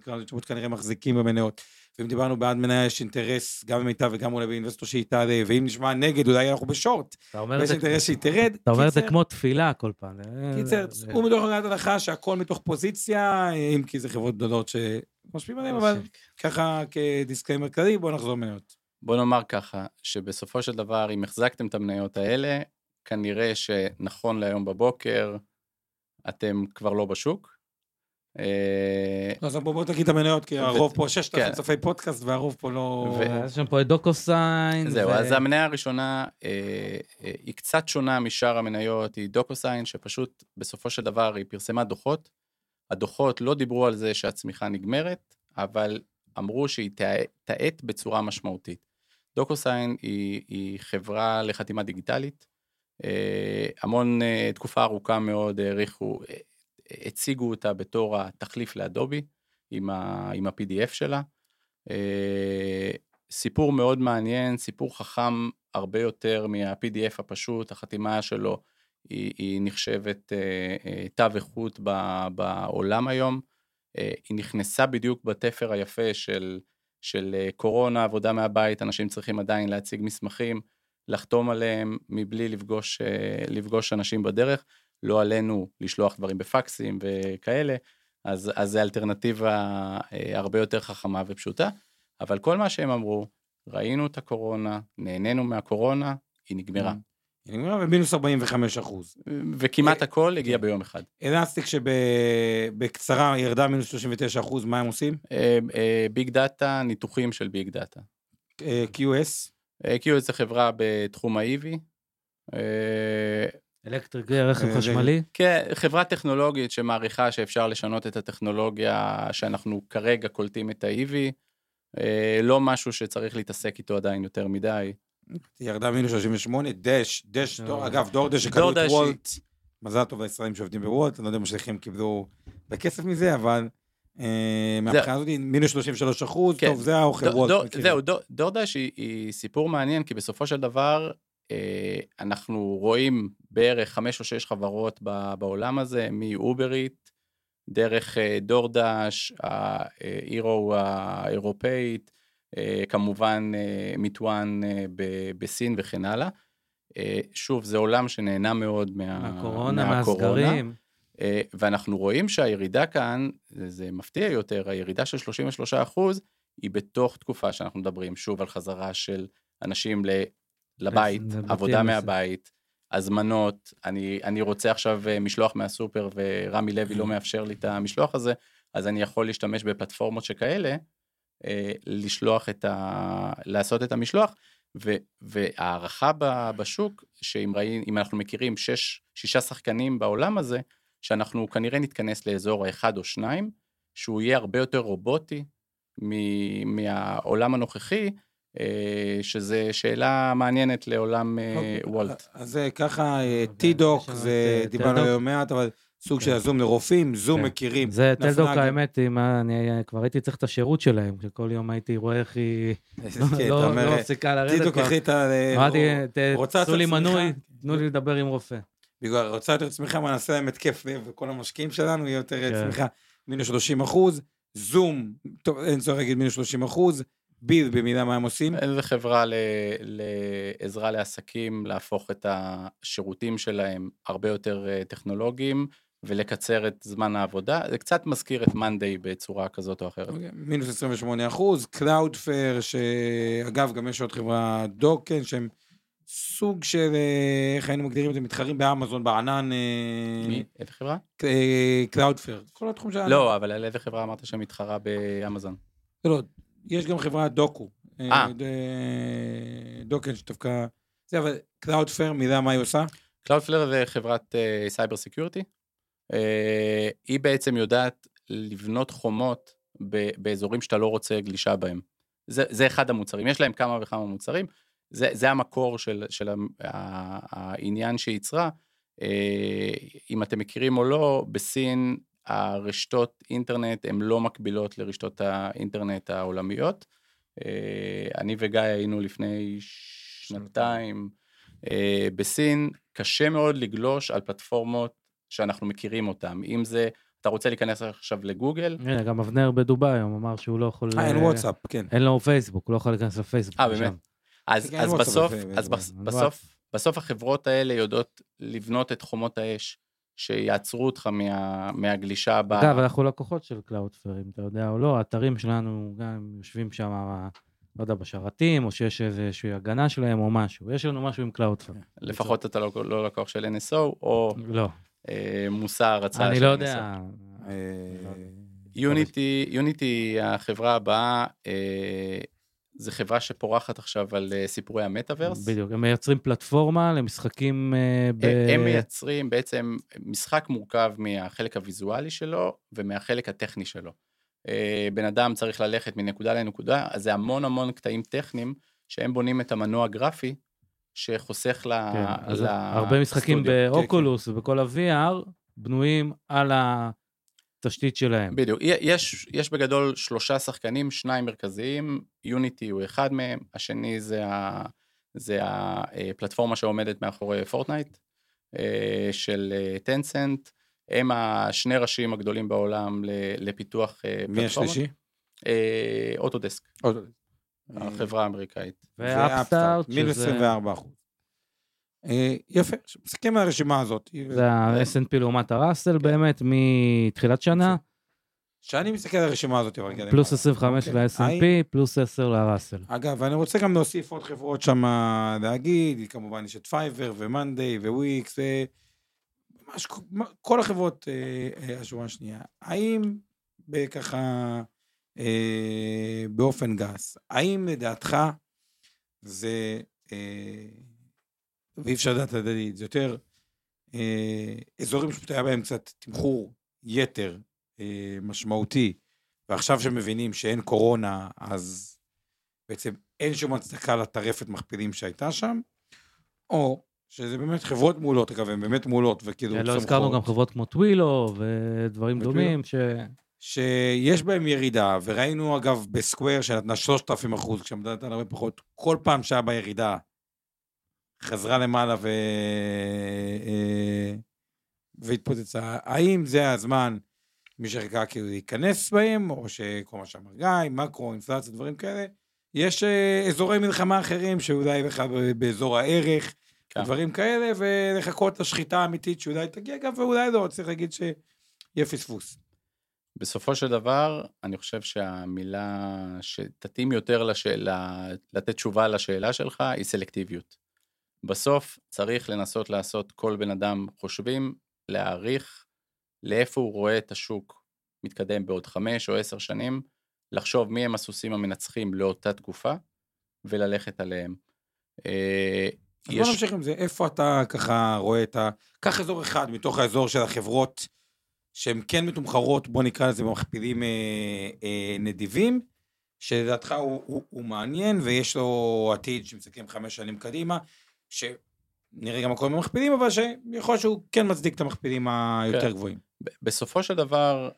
כנראה מחזיקים במניות. ואם דיברנו בעד מניה, יש אינטרס גם במיטב וגם אולי באינבסטור שהיא תעלה, ואם נשמע נגד, אולי אנחנו בשורט, אתה אומר את ויש אינטרס שהיא תרד. אתה אומר את זה כמו תפילה כל פעם. אה, קיצר, זה- הוא מתוך נקודת הנחה שהכל מתוך פוזיציה, אה, אם כי זה חברות גדולות שמשפיעים עליהן, אבל ככה כ disclaimer כללי, בואו נחזור מניות. בוא נאמר ככה, שבסופו של דבר, אם החזקתם את המניות האלה, כנראה שנכון להיום בבוקר, אתם כבר לא בשוק. אה, אז בוא תגיד את המניות, כי הרוב פה, ששת אלפים כן. צופי פודקאסט, והרוב פה לא... יש שם פה את דוקוסיין. זהו, אז המניה הראשונה אה, אה, היא קצת שונה משאר המניות, היא דוקוסיין, שפשוט בסופו של דבר היא פרסמה דוחות. הדוחות לא דיברו על זה שהצמיחה נגמרת, אבל אמרו שהיא תאט בצורה משמעותית. דוקוסיין היא, היא חברה לחתימה דיגיטלית. המון, תקופה ארוכה מאוד העריכו, הציגו אותה בתור התחליף לאדובי, עם, ה, עם ה-PDF שלה. אה, סיפור מאוד מעניין, סיפור חכם הרבה יותר מה-PDF הפשוט, החתימה שלו היא, היא נחשבת אה, אה, תו איכות ב- בעולם היום. אה, היא נכנסה בדיוק בתפר היפה של, של אה, קורונה, עבודה מהבית, אנשים צריכים עדיין להציג מסמכים, לחתום עליהם מבלי לפגוש, אה, לפגוש אנשים בדרך, לא עלינו לשלוח דברים בפקסים וכאלה, אז, אז זו אלטרנטיבה אה, הרבה יותר חכמה ופשוטה. אבל כל מה שהם אמרו, ראינו את הקורונה, נהנינו מהקורונה, היא נגמרה. היא נגמרה במינוס 45 אחוז. וכמעט הכל הגיע ביום אחד. אלסטיק שבקצרה ירדה מינוס 39 אחוז, מה הם עושים? אה, אה, big data, ניתוחים של big data. אה, QS, QS זה חברה בתחום ה-EV. אלקטריק רכב אה, חשמלי. כן, חברה טכנולוגית שמעריכה שאפשר לשנות את הטכנולוגיה שאנחנו כרגע קולטים את ה-EV. אה, לא משהו שצריך להתעסק איתו עדיין יותר מדי. ירדה מינוס 38, דש, דש, לא. דור- אגב, דורדש שקנו את וולט, מזל טוב לישראלים שעובדים בוולט, אני לא יודע מה שליחים קיבלו בכסף מזה, אבל אה, מהבחינה הזאת מינוס 33 אחוז, כן. טוב, זה האוכל וולט. זהו, דו- דורדש היא, סיפור מעניין, כי בסופו של דבר, אנחנו רואים בערך חמש או שש חברות בעולם הזה, מאובריט, דרך אה, דורדש, האירו האירופאית, אה, כמובן אה, מיטואן אה, בסין וכן הלאה. אה, שוב, זה עולם שנהנה מאוד מה, מהקורונה, מהסגרים. אה, ואנחנו רואים שהירידה כאן, זה, מפתיע יותר, הירידה של 33 אחוז, היא בתוך תקופה שאנחנו מדברים שוב על חזרה של אנשים לבית, עבודה מהבית, הזמנות, אני, אני רוצה עכשיו אה, משלוח מהסופר ורמי לוי לא מאפשר לי את המשלוח הזה, אז אני יכול להשתמש בפלטפורמות שכאלה, אה, לשלוח את ה... לעשות את המשלוח, ו, והערכה בשוק, שאם ראי, אנחנו מכירים שש, שישה שחקנים בעולם הזה, שאנחנו כנראה נתכנס לאזור האחד או שניים, שהוא יהיה הרבה יותר רובוטי מהעולם הנוכחי, אה, שזה שאלה מעניינת לעולם אה, אוקיי, וולט. אז זה ככה, אה, לנו זה אה, דיברנו טלדוק. עליו מעט, אבל סוג של כן. הזום לרופאים, זום כן. מכירים. זה טלדוק האמת, אם אני כבר הייתי צריך את השירות שלהם, שכל יום הייתי רואה איך היא כן, לא- לא לא מפסיקה לרדת טי-דוק כבר. החליטה, תעשו לי? מנוי, תנו לי לדבר עם רופא. בגלל רוצה יותר צמיחה, מה נעשה להם התקף לב, וכל המשקיעים שלנו יהיה יותר כן. צמיחה. מינוס 30 אחוז, זום, טוב, אין צורך להגיד מינוס 30 אחוז, ביל במידה מה הם עושים. איזה חברה ל- לעזרה לעסקים להפוך את השירותים שלהם הרבה יותר אה, טכנולוגיים ולקצר את זמן העבודה. זה קצת מזכיר את מאנדיי בצורה כזאת או אחרת. אוקיי, מינוס 28 אחוז, קלאודפלר, שאגב, גם יש עוד חברה דוקן, שהם סוג של, אה, איך היינו מגדירים את זה, מתחרים באמזון, בענן, אה, מי? איזה חברה? קלאודפלר, כל התחום של... לא, אבל על איזה חברה אמרת שמתחרה באמזון? לא, יש גם חברה דוקו. אה. ד- דוקן שדווקא... זה, אבל קלאודפלר, מידע מה היא עושה? Cloudflare זה חברת cyber security. היא בעצם יודעת לבנות חומות ב- באזורים שאתה לא רוצה גלישה בהם. זה, זה אחד המוצרים, יש להם כמה וכמה מוצרים, זה, זה המקור של, של העניין שהיא ייצרה. אה, אם אתם מכירים או לא, בסין הרשתות אינטרנט הן לא מקבילות לרשתות האינטרנט העולמיות. אה, אני וגיא היינו לפני שנתיים אה, בסין, קשה מאוד לגלוש על פלטפורמות שאנחנו מכירים אותן. אם זה, אתה רוצה להיכנס עכשיו לגוגל, הנה, גם אבנר בדובאי היום אמר שהוא לא יכול... אה, אין אה, וואטסאפ, כן. אין לו פייסבוק, הוא לא יכול להיכנס לפייסבוק. אה, באמת? אז, כן, אז בסוף, אז. בסוף, בסוף החברות האלה יודעות לבנות את חומות האש שיעצרו אותך מה, מהגלישה ב... אגב, אנחנו לקוחות של קלאודפלר, אם אתה יודע או לא, האתרים שלנו גם יושבים שם, לא יודע, בשרתים, או שיש איזושהי הגנה שלהם או משהו. יש לנו משהו עם קלאודפלר. לפחות אתה לא, לא לקוח של NSO, או לא, אה, מושא הרצה אני של לא NSO. יודע. אה, יוניטי, יוניטי החברה הבאה, אה, זה חברה שפורחת עכשיו על אה, סיפורי המטאוורס. בדיוק, הם מייצרים פלטפורמה למשחקים אה, ב... אה, הם מייצרים בעצם משחק מורכב מהחלק הוויזואלי שלו ומהחלק הטכני שלו. בן אדם צריך ללכת מנקודה לנקודה, אז זה המון המון קטעים טכניים שהם בונים את המנוע הגרפי שחוסך ל... כן, אז ל- הרבה משחקים סטודיו. באוקולוס ובכל ה-VR בנויים על התשתית שלהם. בדיוק, יש, יש בגדול שלושה שחקנים, שניים מרכזיים, יוניטי הוא אחד מהם, השני זה, ה, זה הפלטפורמה שעומדת מאחורי פורטנייט אה, של טנסנט, הם השני ראשים הגדולים בעולם ל- לפיתוח אה, מי. השלישי? אה, אוטודסק, עוד- החברה האמריקאית. ואפסטארט, מינוס שזה 24 אחוז. אה, יפה, מסתכלים על הרשימה הזאת. זה ה-S&P לעומת הראסל באמת מתחילת שנה, שאני מסתכל על הרשימה הזאת, אבל רגע, פלוס למעלה. 25 אוקיי. ל-S&P, פלוס 10 לראסל. אגב, אני רוצה גם להוסיף עוד חברות שם להגיד, כמובן יש את פייבר ומאנדיי וויקס, כל החברות אה, אה, השורה השנייה. האם בככה, אה, באופן גס, האם לדעתך זה, ואי אפשר לדעת לדעתי, זה יותר אה, אזורים שפשוט היה בהם קצת תמחור יתר אה, משמעותי, ועכשיו שמבינים שאין קורונה, אז בעצם אין שום הצדקה לטרפת מכפילים שהייתה שם, או שזה באמת חברות מעולות, אגב, הן באמת מעולות, וכאילו לא צומחות, הזכרנו גם חברות כמו טווילו ודברים וטווילו. דומים, ש... שיש בהם ירידה, וראינו אגב בסקוויר שנתנה 3,000 אחוז, כשעמדת על הרבה פחות, כל פעם שהיה בה ירידה, חזרה למעלה ו... אה, והתפוצצה. האם זה הזמן, מי שחיכה כאילו להיכנס בהם, או שכל מה שאמר גיא, מקרו, אינפלציה, דברים כאלה, יש אה, אזורי מלחמה אחרים שאולי בכלל באזור הערך, כן. דברים כאלה, ולחכות לשחיטה האמיתית שאולי תגיע, אגב, ואולי לא, צריך להגיד שיהיה פספוס. בסופו של דבר, אני חושב שהמילה שתתאים יותר לשאלה, לתת תשובה לשאלה שלך, היא סלקטיביות. בסוף צריך לנסות לעשות כל בן אדם חושבים, להעריך לאיפה הוא רואה את השוק מתקדם בעוד חמש או עשר שנים, לחשוב מי הם הסוסים המנצחים לאותה תקופה, וללכת עליהם. אה, אז בוא נמשיך עם זה, איפה אתה ככה רואה את ה... קח אזור אחד מתוך האזור של החברות שהן כן מתומחרות, בוא נקרא לזה במכפילים אה, אה, נדיבים, שלדעתך הוא, הוא, הוא מעניין ויש לו עתיד שמסתכלים חמש שנים קדימה, שנראה גם הכל במכפילים, אבל שיכול להיות שהוא כן מצדיק את המכפילים היותר כן. גבוהים. בסופו של דבר,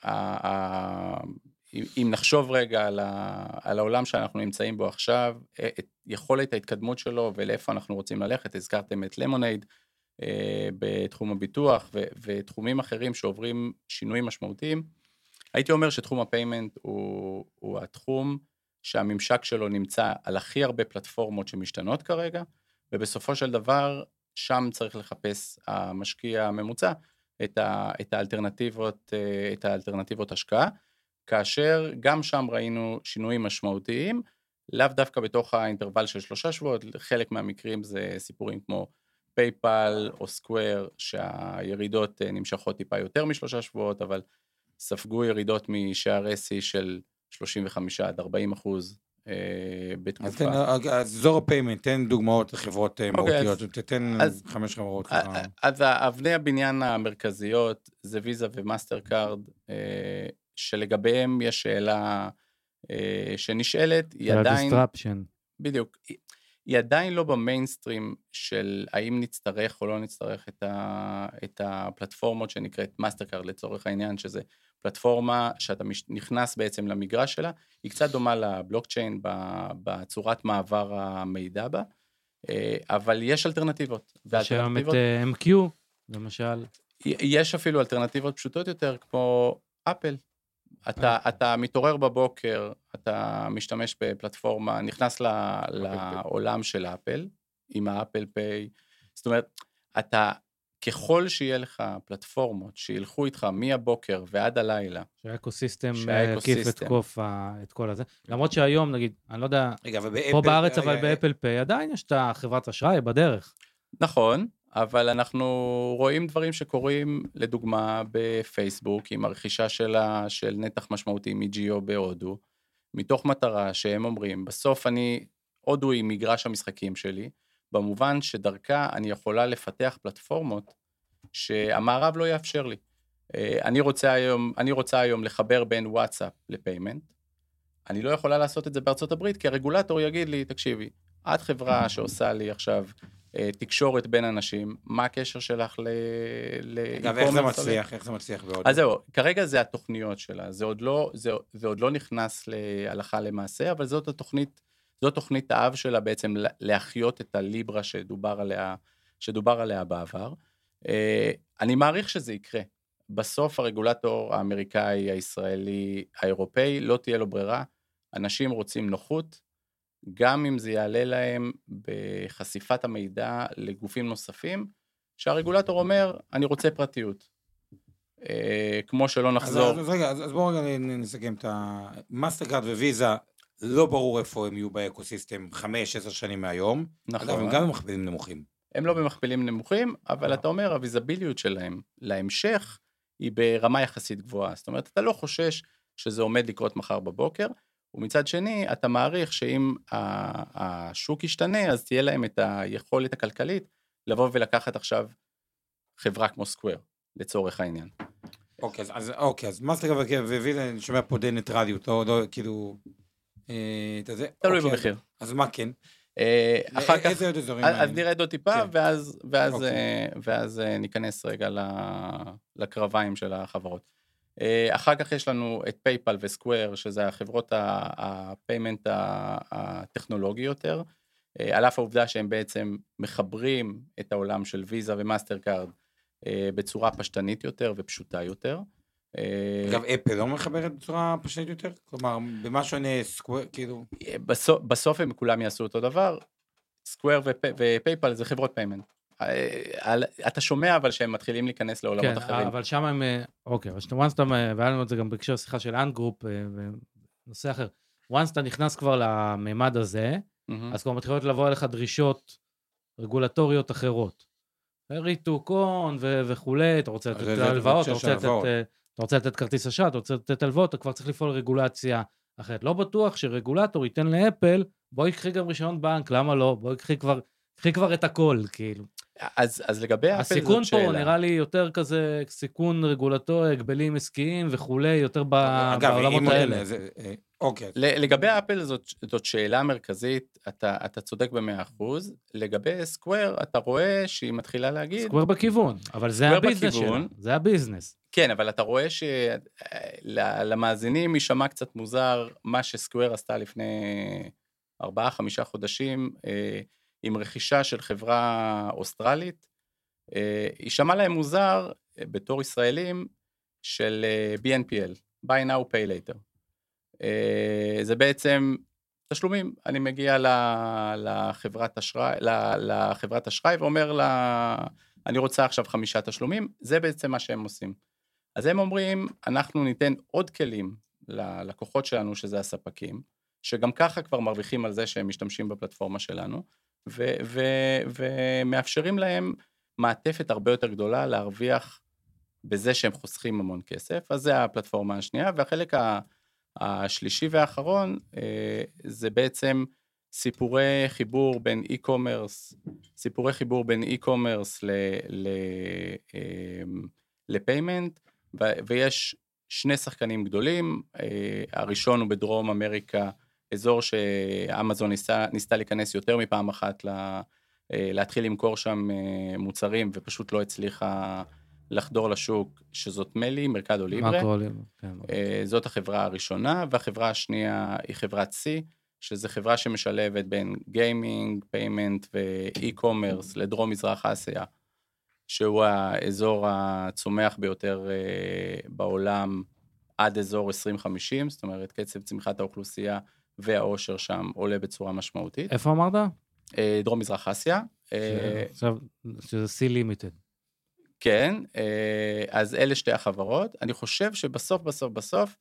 אם- אם נחשוב רגע על, ה- על העולם שאנחנו נמצאים בו עכשיו, את יכולת ההתקדמות שלו ולאיפה אנחנו רוצים ללכת, הזכרתם את למונד אה, בתחום הביטוח ו- ותחומים אחרים שעוברים שינויים משמעותיים. הייתי אומר שתחום ה payment הוא, הוא התחום שהממשק שלו נמצא על הכי הרבה פלטפורמות שמשתנות כרגע, ובסופו של דבר, שם צריך לחפש המשקיע הממוצע את, ה, את האלטרנטיבות, אה, את האלטרנטיבות השקעה, כאשר גם שם ראינו שינויים משמעותיים, לאו דווקא בתוך האינטרוול של שלושה שבועות, חלק מהמקרים זה סיפורים כמו פייפל או סקוואר, שהירידות אה, נמשכות טיפה יותר משלושה שבועות, אבל ספגו ירידות משערי שיא של 35 עד 40 אחוז בתקופה. אז אזור ה payment, תן דוגמאות לחברות אה, אוקיי, מהותיות, תתן אז- חמש חברות. א- ככה. א- אז אבני הבניין המרכזיות זה ויזה ומאסטר קארד, אה, שלגביהם יש שאלה אה, שנשאלת, היא עדיין, ה disruption. בדיוק, היא- עדיין לא במיינסטרים של האם נצטרך או לא נצטרך את, ה, את הפלטפורמות שנקראת מאסטר קארד לצורך העניין, שזה פלטפורמה שאתה מש, נכנס בעצם למגרש שלה, היא קצת דומה לבלוקצ'יין בצורת מעבר המידע בה, אה, אבל יש אלטרנטיבות. יש היום את אה, MQ, למשל. יש אפילו אלטרנטיבות פשוטות יותר, כמו אפל. אתה, אתה מתעורר בבוקר, אתה משתמש בפלטפורמה, נכנס ל, לעולם של אפל, עם האפל פיי. זאת אומרת, אתה, ככל שיהיה לך פלטפורמות שילכו איתך מהבוקר ועד הלילה, שהאקוסיסטם אה. הקיף את קוף ה- את כל הזה. למרות שהיום, נגיד, אני לא יודע, רגע. פה בארץ, אבל רגע, באפל פיי עדיין יש את החברת אשראי בדרך. נכון, אבל אנחנו רואים דברים שקורים, לדוגמה, בפייסבוק, עם הרכישה שלה של נתח משמעותי מג'יו בהודו, מתוך מטרה שהם אומרים, בסוף אני, הודו היא מגרש המשחקים שלי, במובן שדרכה אני יכולה לפתח פלטפורמות שהמערב לא יאפשר לי. אה, אני רוצה היום, אני רוצה היום לחבר בין וואטסאפ לפיימנט, אני לא יכולה לעשות את זה בארצות הברית, כי הרגולטור יגיד לי, תקשיבי, את חברה שעושה לי עכשיו תקשורת בין אנשים, מה הקשר שלך ל... רגע, ואיך זה? מצליח? איך זה מצליח בעוד? אז זהו, כרגע זה התוכניות שלה, זה עוד לא, זה, זה עוד לא נכנס להלכה למעשה, אבל זאת התוכנית, זאת תוכנית האב שלה בעצם לה- להחיות את הליברה שדובר עליה, שדובר עליה בעבר. אה, אני מעריך שזה יקרה. בסוף הרגולטור האמריקאי, הישראלי, האירופאי, לא תהיה לו ברירה. אנשים רוצים נוחות, גם אם זה יעלה להם בחשיפת המידע לגופים נוספים, שהרגולטור אומר, אני רוצה פרטיות. אה, כמו שלא אז- נחזור, אז רגע, אז אז בואו רגע נסכם את המאסטרקארד וויזה, לא ברור איפה הם יהיו ב ecosystem חמש, עשר שנים מהיום. נכון, אגב, הם גם במכפילים נמוכים. הם לא במכפילים נמוכים, אבל אתה אומר, ה visibility ות שלהם להמשך היא ברמה יחסית גבוהה. זאת אומרת, אתה לא חושש שזה עומד לקרות מחר בבוקר, ומצד שני, אתה מעריך שאם השוק ישתנה, אז תהיה להם את היכולת הכלכלית לבוא ולקחת עכשיו חברה כמו סקוויר, לצורך העניין. אוקיי, אז- אז אוקיי, אז מאסטרקארד וויזה, אני שומע פה די ניטרליות, לא, לא, כאילו... אה, אתה יודע, תלוי אוקיי, במחיר. אז מה כן? אה, אחר כך, איזה עוד אזורים? אז אז? נרד עוד טיפה, כן. ואז, ואז, אוקיי. אה, ואז אה, ניכנס רגע לקרביים של החברות. אה, אחר כך יש לנו את פייפל וסקוויר, שזה החברות ה payment הטכנולוגי יותר, אה, על אף העובדה שהם בעצם מחברים את העולם של ויזה ומאסטר קארד אה, בצורה פשטנית יותר ופשוטה יותר. אגב, אפל לא מחברת בצורה פשוטה יותר? כלומר, במה שונה סקוואר, כאילו... בסוף, בסוף הם כולם יעשו אותו דבר, סקוויר ופייפל זה חברות payment. אה, אתה שומע אבל שהם מתחילים להיכנס לעולמות כן, אחרים. אבל שם הם, אה, אוקיי, אבל once אתה, והיה לנו את זה גם בהקשר שיחה של אנגרופ, אה, ונושא אחר. once אתה נכנס כבר לממד הזה, מהמם. אז כבר מתחילות לבוא אליך דרישות רגולטוריות אחרות. ריתוק הון ו- וכולי, אתה רוצה לתת זה הלוואות, אתה רוצה לתת. אה, אתה רוצה לתת כרטיס אשראי, אתה רוצה לתת הלוואות, אתה כבר צריך לפעול רגולציה אחרת. לא בטוח שרגולטור ייתן לאפל, בואי קחי גם רישיון בנק, למה לא? בואי קחי כבר, קחי כבר את הכל, כאילו. אז, אז לגבי אפל הסיכון זאת פה שאלה. נראה לי יותר כזה סיכון רגולטורי, הגבלים עסקיים וכולי, יותר ב- אגב, בעולמות האלה. זה- אה, אוקיי. לגבי אפל זאת, זאת שאלה מרכזית, אתה, אתה צודק במאה אחוז. לגבי סקוואר, אתה רואה שהיא מתחילה להגיד, סקוור בכיוון, אבל זה ה business שלה. זה ה business. כן, אבל אתה רואה שלמאזינים יישמע קצת מוזר מה שסקוואר עשתה לפני ארבעה, חמישה חודשים, אה, עם רכישה של חברה אוסטרלית. אה, יישמע להם מוזר אה, בתור ישראלים של אה, BNPL, buy now pay later. זה בעצם תשלומים, אני מגיע לחברת אשראי, לחברת אשראי ואומר לה, אני רוצה עכשיו חמישה תשלומים, זה בעצם מה שהם עושים. אז הם אומרים, אנחנו ניתן עוד כלים ללקוחות שלנו, שזה הספקים, שגם ככה כבר מרוויחים על זה שהם משתמשים בפלטפורמה שלנו, ומאפשרים להם מעטפת הרבה יותר גדולה להרוויח בזה שהם חוסכים המון כסף, אז זה הפלטפורמה השנייה, והחלק ה- השלישי והאחרון אה, זה בעצם סיפורי חיבור בין e-commerce, סיפורי חיבור בין e-commerce אמ, לפיימנט, ויש שני שחקנים גדולים, אה, הראשון הוא בדרום אמריקה, אזור שאמזון ניסה, ניסתה להיכנס יותר מפעם אחת, לה, אה, להתחיל למכור שם אה, מוצרים, ופשוט לא הצליחה לחדור לשוק, שזאת מלי, מרקדו ליברה. כן. אה, זאת החברה הראשונה, והחברה השנייה היא חברת C, שזו חברה שמשלבת בין gaming, payment ו e-commerce לדרום מזרח אסיה, שהוא האזור הצומח ביותר בעולם עד אזור 2050, זאת אומרת קצב צמיחת האוכלוסייה והעושר שם עולה בצורה משמעותית. איפה אמרת? אה, דרום מזרח אסיה. אה, עכשיו, שזה Sea Limited. כן, אה, אז אלה שתי החברות. אני חושב שבסוף, בסוף, בסוף,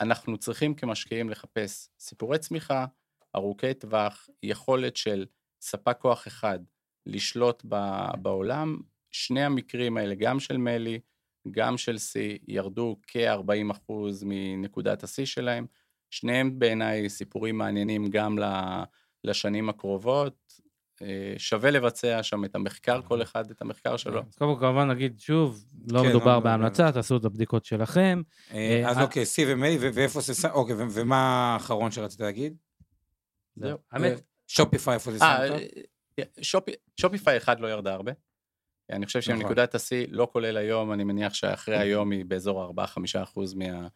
אנחנו צריכים כמשקיעים לחפש סיפורי צמיחה, ארוכי טווח, יכולת של ספק כוח אחד לשלוט בעולם. שני המקרים האלה, גם של מלי, גם של C, ירדו כ-40% מנקודת השיא שלהם. שניהם בעיניי סיפורים מעניינים גם ל- לשנים הקרובות. אה, שווה לבצע שם את המחקר, כל אחד את המחקר שלו. אז קודם כל כמובן נגיד שוב, לא כן, מדובר לא, בהמלצה, תעשו את הבדיקות שלכם. אה, אה, אז אה, אוקיי, סי ומלי, ואיפה זה... שם- אוקיי, ומה האחרון שרצית להגיד? זהו. האמת, שופיפיי, איפה זה שם אה, אותו? אה, שופי- שופיפיי אחד לא ירדה הרבה. אני חושב נכון. שנקודת השיא, לא כולל היום, אני מניח שאחרי היום היא באזור 4-5 אחוז מה-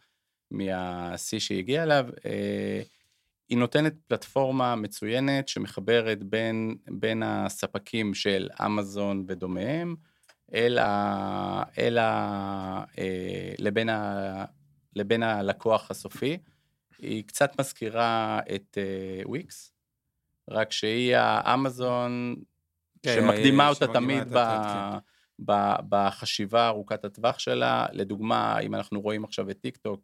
מהשיא שהיא הגיעה אליו. אה, היא נותנת פלטפורמה מצוינת שמחברת בין, בין הספקים של אמזון ודומיהם, אל ה, אל ה, אה, לבין, ה, לבין הלקוח הסופי. היא קצת מזכירה את אה, וויקס, רק שהיא האמזון כן, שמקדימה אותה תמיד ב, ה- ב, בחשיבה ארוכת הטווח שלה. לדוגמה, אם אנחנו רואים עכשיו את טיק טוק,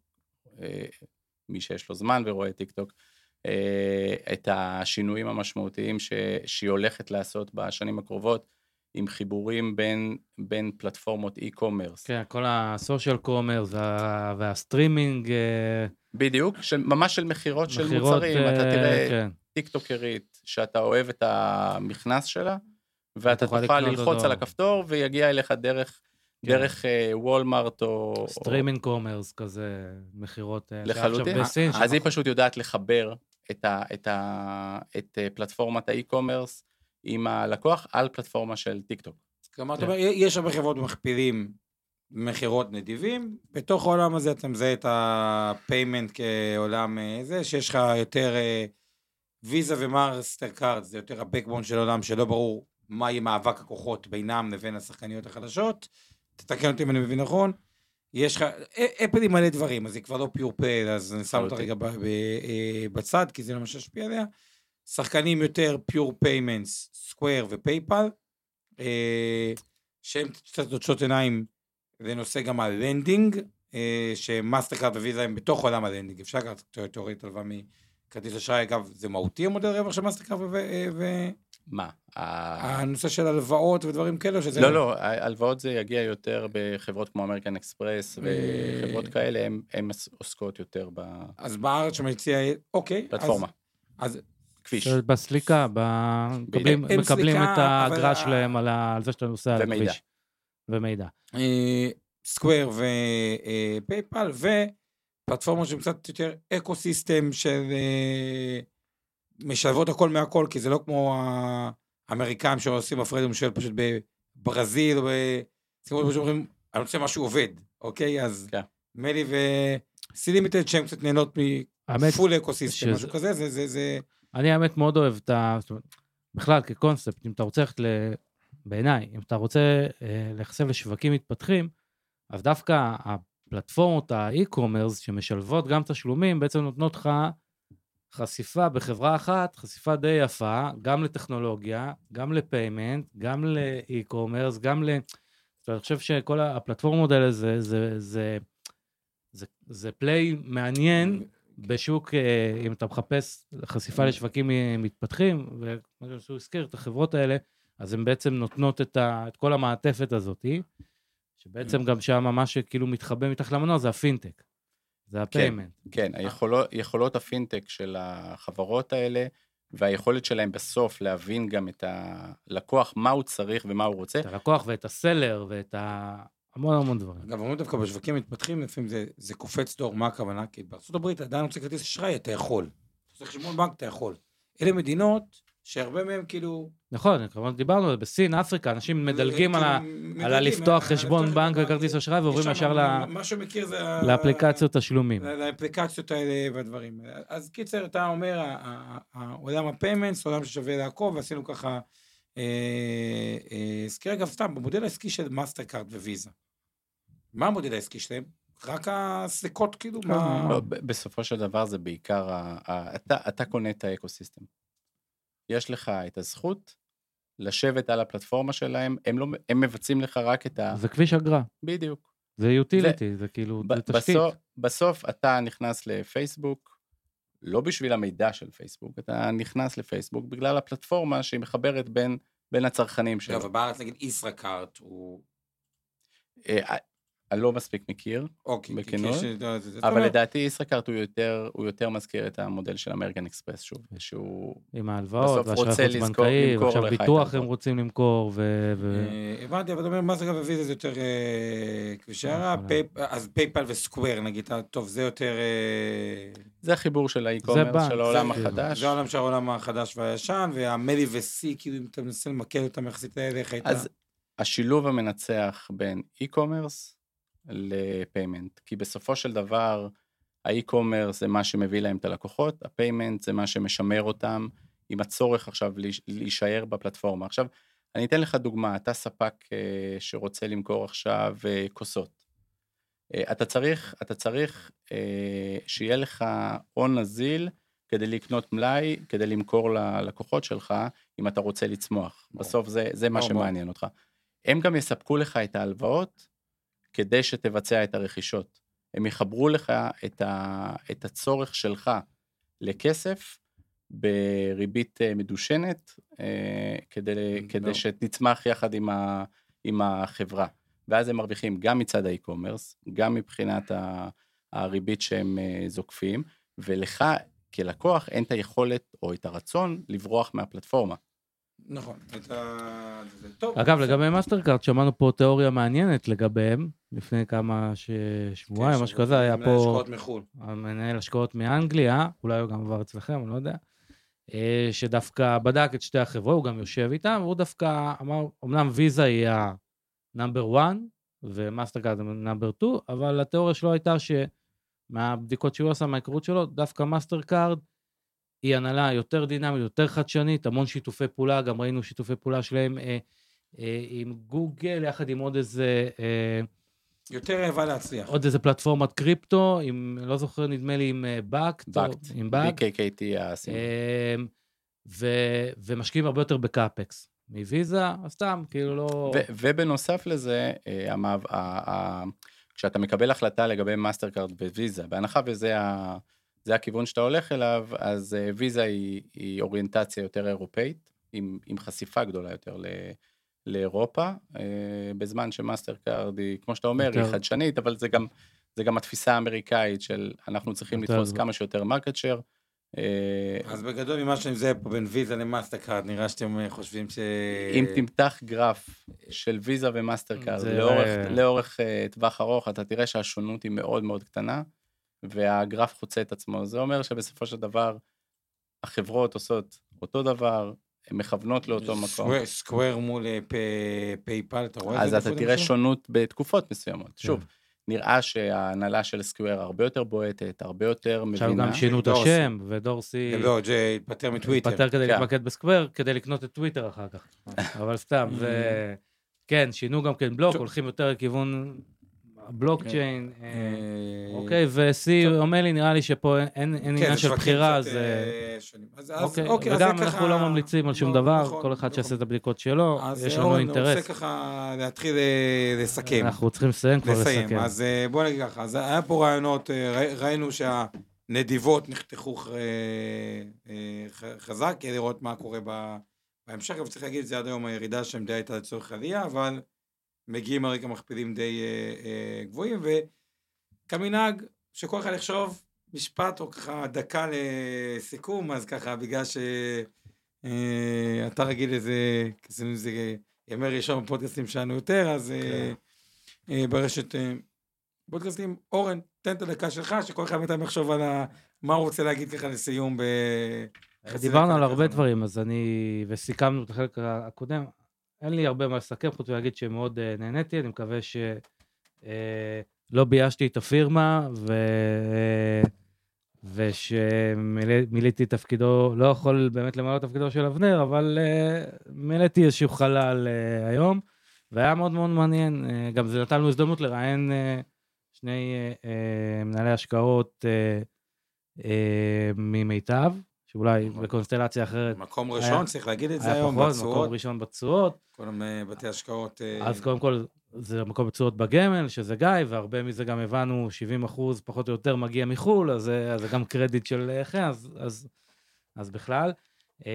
מי שיש לו זמן ורואה טיק טוק, אה, את השינויים המשמעותיים ש, שהיא הולכת לעשות בשנים הקרובות, עם חיבורים בין, בין פלטפורמות e-commerce. כן, כל ה social commerce וה streaming, אה, בדיוק, של, ממש של מכירות של מוצרים, אתה אה, תראה כן. טיק טוקרית שאתה אוהב את המכנס שלה, ואתה תוכל ללחוץ אותו. על הכפתור ויגיע אליך דרך. דרך אה, וולמארט או... סטרימינג קומרס כזה, מכירות. אה, לחלוטין. בסין, אז היא פשוט יודעת לחבר את, ה, את, ה, את אה, פלטפורמת ה e-commerce עם הלקוח על פלטפורמה של טיק טוק. כלומר, אתה כן. אומר, יש הרבה חברות מכפילים מכירות נדיבים, בתוך העולם הזה אתה מזהה את ה payment כעולם זה, שיש לך יותר ויזה ומאסטר קארד, זה יותר ה backbone של עולם שלא ברור מה יהיה מאבק הכוחות בינם לבין השחקניות החדשות. תתקן אותי אם אני מבין נכון. יש לך, אפל היא מלא דברים, אז היא כבר לא pure play, אז אני שם אותה לחלוטין. רגע אה, בצד, כי זה לא מה שהשפיע עליה. שחקנים יותר pure payments, סקוויר ופייפל. שהן קצת נוטשות עיניים, זה נושא גם ה lending, אה, שמאסטרקארד וויזה הם בתוך עולם ה lending, אפשר לקחת תיאורית הלוואה מכרטיס אשראי, אגב, זה מהותי המודל רווח של מאסטרקארד מה? ה- והנושא של הלוואות ודברים כאלה, שזה... לא, לא, הלוואות זה יגיע יותר בחברות כמו אמריקן אקספרס אה, וחברות כאלה, הן עוסקות יותר אז בארץ שמציע, אוקיי. בפלטפורמה, אז כביש בסליקה, ב- מקבלים- את האגרה שלהם על זה שאתה נוסע על. הכביש. ומידע. סקוויר ופייפל, ופלטפורמות שהן קצת יותר ecosystem של אה, משלבות הכל מהכל, כי זה לא כמו האמריקאים שעושים הפרד ומשל פשוט בברזיל או בסינגפור, שאומרים, אני רוצה משהו עובד, אוקיי? אז כן. מלי ו Sea Limited שהם קצת נהנות מ full ecosystem, שזה- משהו כזה, זה, זה, זה, אני האמת מאוד אוהב את ה... בכלל, כקונספט, אם אתה רוצה ללכת ל... בעיניי, אם אתה רוצה אה, להיחשף לשווקים מתפתחים, אז דווקא הפלטפורמות ה e-commerce שמשלבות גם תשלומים, בעצם נותנות לך חשיפה בחברה אחת, חשיפה די יפה, גם לטכנולוגיה, גם ל payment, גם ל e-commerce, גם ל... אני חושב שכל הפלטפורמות האלה זה, זה, זה, זה, זה play מעניין בשוק, אה, אם אתה מחפש חשיפה לשווקים מתפתחים, וכמו שהוא הזכיר, את החברות האלה, אז הן בעצם נותנות את, ה, את כל המעטפת הזאת, שבעצם גם שם מה שכאילו מתחבא מתחת למנוע זה הפינטק, זה ה payment. כן, היכולות, יכולות הפינטק של החברות האלה, והיכולת שלהם בסוף להבין גם את הלקוח, מה הוא צריך ומה הוא רוצה. את הלקוח ואת ה seller ואת ה... המון המון דברים. אגב, אומרים דווקא בשווקים מתפתחים, לפעמים זה, זה קופץ דור, מה הכוונה? כי בארצות הברית עדיין רוצה כרטיס אשראי, אתה יכול. אתה רוצה חשבון בנק, אתה יכול. אלה מדינות שהרבה מהם כאילו... נכון, כמובן דיברנו על זה, בסין, אפריקה, אנשים מדלגים על ה... מדלגים, על הלפתוח על חשבון לפתוח בנק וכרטיס אשראי ועוברים ישר ל- מה שמכיר זה... ה- לאפליקציות תשלומים. ל- לאפליקציות האלה והדברים האלה. אז קיצר, אתה אומר, עולם ה payments, עולם ששווה לעקוב, ועשינו ככה אה, אה, סקירה, אגב, סתם, במודל העסקי של מאסטר קארד וויזה. מה המודל העסקי שלהם? רק הסליקות, כאילו, מה... לא, ב- בסופו של דבר זה בעיקר, אתה, אתה קונה את ה ecosystem. יש לך את הזכות לשבת על הפלטפורמה שלהם, הם, לא, הם מבצעים לך רק את ה... זה כביש אגרה, בדיוק. זה יוטיליטי, זה כאילו, ב- זה תשתית. בסוף, בסוף אתה נכנס לפייסבוק, לא בשביל המידע של פייסבוק, אתה נכנס לפייסבוק בגלל הפלטפורמה שהיא מחברת בין, בין הצרכנים שלו. אגב, ובארץ נגיד ישראכרט הוא... אה, אני לא מספיק מכיר, אוקיי, בכנות, כי יש- זה- אבל לדעתי ישראכרט הוא יותר, הוא יותר מזכיר את המודל של אמריקן אקספרס שוב, שהוא... עם ההלוואות, בסוף רוצה לזכור- למכור את ביטוח הם. רוצים למכור, ו... ו- אה, הבנתי, אבל אתה אומר, מאסטר קארד וויזה זה יותר אה, כבישי הרע, אז פייפל וסקוויר נגיד, אה, טוב, זה יותר... אה, זה החיבור של האי-קומרס של העולם זה- החדש. זה העולם של העולם החדש והישן, והמלי וסי, כאילו אם אתה מנסה למקד אותם יחסית איך הייתה... אז השילוב המנצח בין אי-קומרס לפיימנט, כי בסופו של דבר האי-קומרס זה מה שמביא להם את הלקוחות, הפיימנט זה מה שמשמר אותם עם הצורך עכשיו להיש- להישאר בפלטפורמה. עכשיו, אני אתן לך דוגמה, אתה ספק אה, שרוצה למכור עכשיו אה, כוסות. אה, אתה צריך, אתה צריך שיהיה לך הון נזיל כדי לקנות מלאי, כדי למכור ללקוחות שלך, אם אתה רוצה לצמוח. בסוף זה, זה מה. שמעניין אותך. הם גם יספקו לך את ההלוואות כדי שתבצע את הרכישות. הם יחברו לך את, ה, את הצורך שלך לכסף בריבית אה, מדושנת, אה, כדי, כדי ברור. שתצמח יחד עם, ה, עם החברה. ואז הם מרוויחים גם מצד ה e-commerce, גם מבחינת ה- הריבית שהם אה, זוקפים, ולך כלקוח אין את היכולת או את הרצון לברוח מהפלטפורמה. נכון, את ה... זה טוב. אגב, לגבי מאסטרקארד, שמענו פה תיאוריה מעניינת לגביהם, לפני כמה ש- שבועיים, משהו כזה, היה מנהל פה השקעות מחו"ל. המנהל השקעות מאנגליה, אולי הוא גם עבר אצלכם, אני לא יודע, אה, שדווקא בדק את שתי החברות, הוא גם יושב איתם, והוא דווקא אמר, אמנם ויזה היא ה number one, ומאסטרקארד number 2, אבל התיאוריה שלו הייתה שמהבדיקות שהוא עשה, מההיכרות שלו, דווקא מאסטרקארד היא הנהלה יותר דינמית, יותר חדשנית, המון שיתופי פעולה, גם ראינו שיתופי פעולה שלהם אה, אה, עם גוגל, יחד עם עוד איזה, אה, יותר רעבה להצליח. עוד איזה פלטפורמת קריפטו, עם, לא זוכר, נדמה לי עם באקט, באקט, עם באקט, BKKT הסיני. אה, ו, ומשקיעים הרבה יותר ב CapEx. מוויזה, אז סתם, כאילו לא... ו- ובנוסף לזה, אה, המעב- ה- ה- כשאתה מקבל החלטה לגבי מאסטר קארד וויזה, בהנחה וזה ה- זה הכיוון שאתה הולך אליו, אז אה, ויזה היא, היא אוריינטציה יותר אירופאית, עם, עם חשיפה גדולה יותר ל, לאירופה, אה, בזמן שמאסטר קארד היא, כמו שאתה אומר, יותר- היא חדשנית, אבל זה גם, זה גם התפיסה האמריקאית של אנחנו צריכים יותר לתפוס כמה שיותר market share. אז בגדול ממה שאני מזהה פה בין ויזה למאסטר קארד, נראה שאתם אה, חושבים ש... אם תמתח גרף של ויזה ומאסטר קארד לאורך, לאורך uh, טווח ארוך, אתה תראה שהשונות היא מאוד מאוד קטנה, והגרף חוצה את עצמו. זה אומר שבסופו של דבר, החברות עושות אותו דבר, הן מכוונות לאותו מקום. סקוואר- סקוואר מול אה, פייפל, אתה רואה את זה? איפה אתה תראה שונות בתקופות מסוימות. כן. שוב, נראה שההנהלה של סקוואר הרבה יותר בועטת, הרבה יותר עכשיו מבינה. גם שינו את. השם, ודורסי לא, התפטר מטוויטר. התפטר כדי כן. להתמקד בסקוואר, כדי לקנות את טוויטר אחר כך. [laughs] אבל סתם, זה... [laughs] כן, שינו גם כן בלוק. הולכים יותר לכיוון הבלוקצ'יין. אה, אה, אוקיי, וסי. אומר לי, נראה לי שפה אין- כן, עניין של בחירה, אז... אה. אז- אז אוקיי, אוקיי, אז וגם אנחנו לא ממליצים על שום לא, דבר, נכון, כל אחד נכון. שיעשה את הבדיקות שלו, אז יש לנו אורן, אני רוצה אינטרס. ככה להתחיל לסכם. אנחנו צריכים לסיים כבר. לסכם. אז בוא נגיד ככה, אז היה פה רעיונות, ראי- ראינו שהנדיבות נחתכו חזק, כדי לראות מה קורה בהמשך, אבל צריך להגיד את זה עד היום הירידה די הייתה לצורך עלייה, אבל מגיעים על רקע מכפילים די אה, אה, גבוהים, וכמנהג, שכל אחד יחשוב משפט או ככה דקה לסיכום, אז ככה בגלל שאתה רגיל לזה, עשינו איזה ימי ראשון בפודקאסטים שלנו יותר, אז אה, אה, ברשת אה, פודקאסטים. אורן, תן את הדקה שלך, שכל אחד מאיתנו יחשוב על ה- מה הוא רוצה להגיד ככה לסיום ב... דיברנו על הרבה. דברים, אז אני... וסיכמנו את החלק הקודם. אין לי הרבה מה לסכם, חוץ מלהגיד שמאוד אה, נהניתי, אני מקווה שלא ביישתי את הפירמה, ו... ושמילאתי את תפקידו, לא יכול באמת למלא את תפקידו של אבנר, אבל uh, מילאתי איזשהו חלל uh, היום, והיה מאוד מאוד מעניין. Uh, גם זה נתן לנו הזדמנות לראיין uh, שני uh, uh, מנהלי השקעות uh, uh, ממיטב, שאולי בקונסטלציה אחרת מקום היה- ראשון, צריך להגיד את זה היום, פחות, בתשואות. מקום ראשון בתשואות. כל בתי השקעות. אה, אז קודם כל, זה מקום בתשואות בגמל, שזה גיא, והרבה מזה גם הבנו, 70 אחוז פחות או יותר מגיע מחו"ל, אז זה אז זה גם קרדיט של אה, חן, אז, אז, אז בכלל. אה,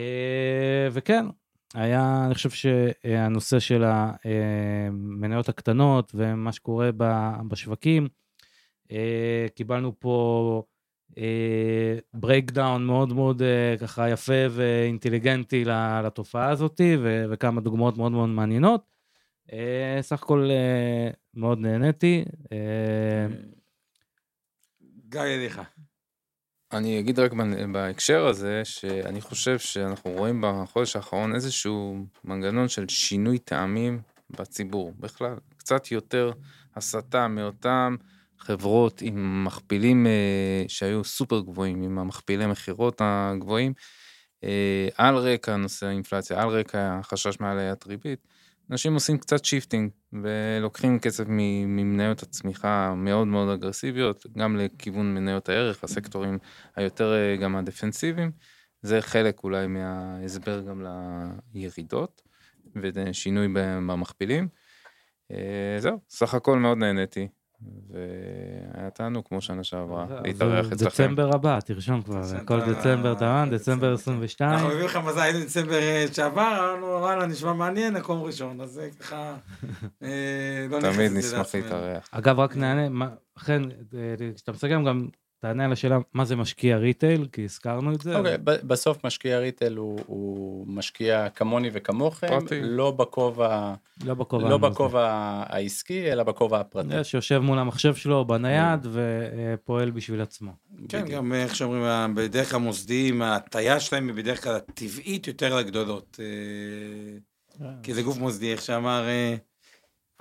וכן, היה, אני חושב שהנושא של המניות הקטנות ומה שקורה בשווקים, אה, קיבלנו פה breakdown מאוד מאוד אה, ככה יפה ואינטליגנטי ל- לתופעה הזאת, ו- וכמה דוגמאות מאוד מאוד מעניינות. אה, סך הכל אה, מאוד נהניתי. אה, גיא אליך. אני אגיד רק בהקשר הזה, שאני חושב שאנחנו רואים בחודש האחרון איזשהו מנגנון של שינוי טעמים בציבור בכלל. קצת יותר הסתה מאותם חברות עם מכפילים אה, שהיו סופר גבוהים, עם המכפילי מכירות הגבוהים, אה, על רקע נושא האינפלציה, על רקע החשש מעליית ריבית. אנשים עושים קצת shifting ולוקחים כסף ממניות הצמיחה מאוד מאוד אגרסיביות, גם לכיוון מניות הערך, הסקטורים היותר אה, גם הדפנסיביים. זה חלק אולי מההסבר גם לירידות ושינוי במכפילים. אה, זהו, סך הכל מאוד נהניתי. והיה תענוג כמו שנה שעברה, להתארח אצלכם. דצמבר הבא, תרשום כבר, כל דצמבר, מבין? דצמבר דצמבר. 22. אנחנו מביאים לך מזל, היינו דצמבר אה, שעבר, אמרנו, וואלה, נשמע מעניין, מקום ראשון, אז זה ככה... אה, לא נכנס תמיד נשמח. להתארח. אגב, רק נענה, אכן, אה, כשאתה מסכם גם, תענה על השאלה מה זה משקיע ריטייל, כי הזכרנו את זה. אוקיי, ב- בסוף משקיע ריטל הוא, הוא משקיע כמוני וכמוכם, פרטי. לא בכובע, לא בכובע. לא. בכובע העסקי, אלא בכובע הפרטי. זה שיושב מול המחשב שלו בנייד ופועל בשביל עצמו. כן, בדיוק. גם איך שאומרים, בדרך כלל מוסדיים, ההטייה שלהם היא בדרך כלל טבעית יותר לגדולות. אה, כי זה גוף מוסדי, איך שאמר, אה,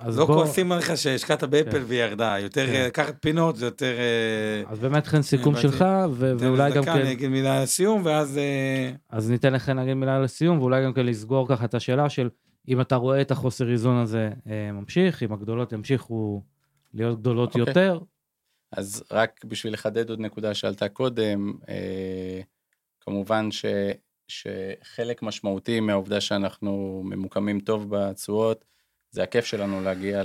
אז לא בוא- כועסים עליך שהשקעת באפל כן. והיא ירדה, יותר כן. אה, לקחת פינות זה יותר... אה, אז באמת חן סיכום. שלך, ו- תן ואולי לי גם דקה, כן, אני אגיד מילה לסיום, ואז... אה, אז ניתן לכן להגיד מילה לסיום, ואולי גם כן לסגור ככה את השאלה של אם אתה רואה את החוסר איזון הזה אה, ממשיך, אם הגדולות ימשיכו להיות גדולות אוקיי. יותר, אז רק בשביל לחדד עוד נקודה שעלתה קודם, אה, כמובן שחלק משמעותי מהעובדה שאנחנו ממוקמים טוב בתשואות, זה הכיף שלנו להגיע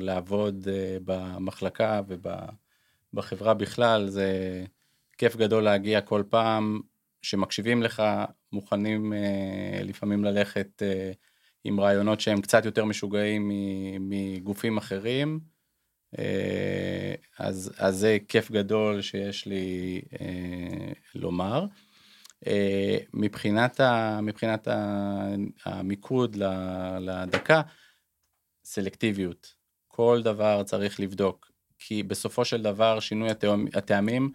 לעבוד אה, במחלקה ובחברה בכלל, זה כיף גדול להגיע כל פעם שמקשיבים לך, מוכנים אה, לפעמים ללכת אה, עם רעיונות שהם קצת יותר משוגעים מגופים אחרים. אז, אז זה כיף גדול שיש לי לומר. מבחינת, ה, מבחינת המיקוד לדקה, סלקטיביות. כל דבר צריך לבדוק, כי בסופו של דבר שינוי הטעמים,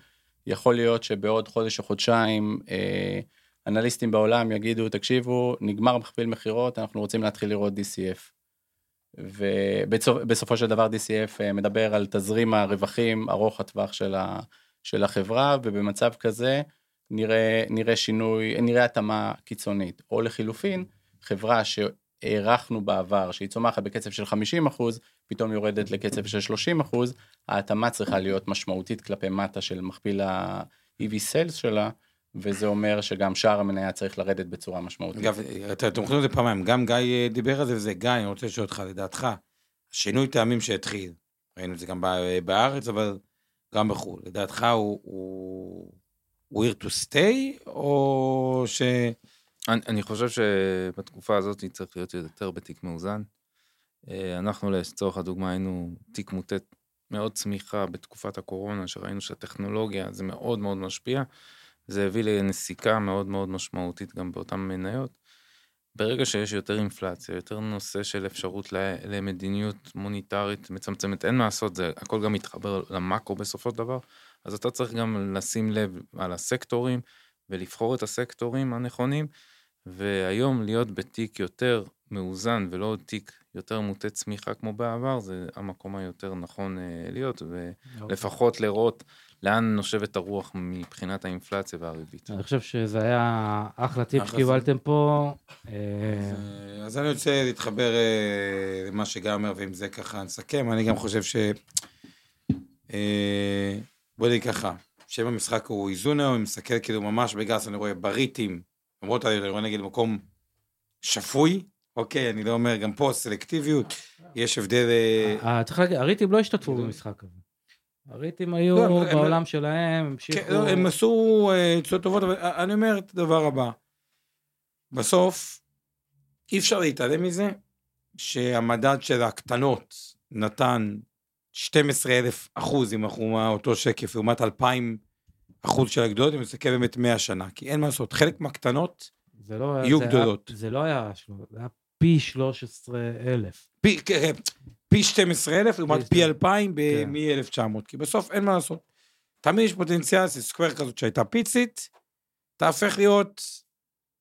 יכול להיות שבעוד חודש או חודשיים אה, אנליסטים בעולם יגידו, תקשיבו, נגמר מכפיל מכירות, אנחנו רוצים להתחיל לראות DCF. ובסופו של דבר DCF אה, מדבר על תזרים הרווחים ארוך הטווח של, ה, של החברה, ובמצב כזה נראה, נראה שינוי, נראה התאמה קיצונית. או לחילופין, חברה שהערכנו בעבר, שהיא צומחת בקצב של 50 אחוז, פתאום יורדת לקצב של 30 אחוז, ההתאמה צריכה להיות משמעותית כלפי מטה של מכפיל ה-EV Sales שלה, וזה אומר שגם שער המניה צריך לרדת בצורה משמעותית. אגב, אתם יכולים את זה פעמיים, גם גיא אה, דיבר על זה, וזה גיא, אני רוצה לשאול אותך, לדעתך, שינוי טעמים שהתחיל, ראינו את זה גם ב- בארץ, אבל גם בחו"ל, לדעתך הוא, הוא, הוא here to stay, או ש... אני, אני חושב שבתקופה הזאת צריך להיות יותר בתיק מאוזן. אה, אנחנו לצורך הדוגמה היינו תיק מוטט מאוד צמיחה בתקופת הקורונה, שראינו שהטכנולוגיה זה מאוד מאוד משפיע. זה הביא לנסיקה מאוד מאוד משמעותית גם באותן מניות. ברגע שיש יותר אינפלציה, יותר נושא של אפשרות למדיניות מוניטרית מצמצמת, אין מה לעשות, זה הכל גם מתחבר למאקרו בסופו של דבר, אז אתה צריך גם לשים לב על הסקטורים ולבחור את הסקטורים הנכונים, והיום להיות בתיק יותר מאוזן ולא תיק יותר מוטה צמיחה כמו בעבר, זה המקום היותר נכון אה, להיות, ולפחות לראות לאן נושבת הרוח מבחינת האינפלציה והריבית. אני חושב שזה היה אחלה טיפ שקיבלתם פה. אה, אז, אז אני רוצה להתחבר אה, למה שגיא אומר, ועם זה ככה נסכם. אני גם חושב ש... אה, בוא נגיד ככה, שם המשחק הוא איזון היום, אני מסתכל כאילו ממש בגס, אני רואה בריטים, למרות אני רואה נגיד מקום שפוי, אוקיי, אני לא אומר, גם פה סלקטיביות, יש הבדל... אה, אה, צריך להגיד, הריטים לא השתתפו במשחק הזה. הריטים היו לא, בעולם שלהם, המשיכו. כן, לא, הם עשו אה, תשואות טובות, אבל אני אומר את הדבר הבא. בסוף, אי אפשר להתעלם מזה שהמדד של הקטנות נתן 12 אלף אחוז, אם אנחנו מאותו שקף, לעומת 2,000 אחוז של הגדולות, אני מסתכל באמת 100 שנה, כי אין מה לעשות, חלק מהקטנות, לא היה- יהיו זה היה- גדולות. זה לא היה, שלו, זה היה פי 13 אלף. פי, כן, פי 12 אלף לעומת פי- פי 2,000 כן. מ-1900, כי בסוף אין מה לעשות. תמיד יש פוטנציאל, זה סקוואר כזאת שהייתה פיצית, תהפך להיות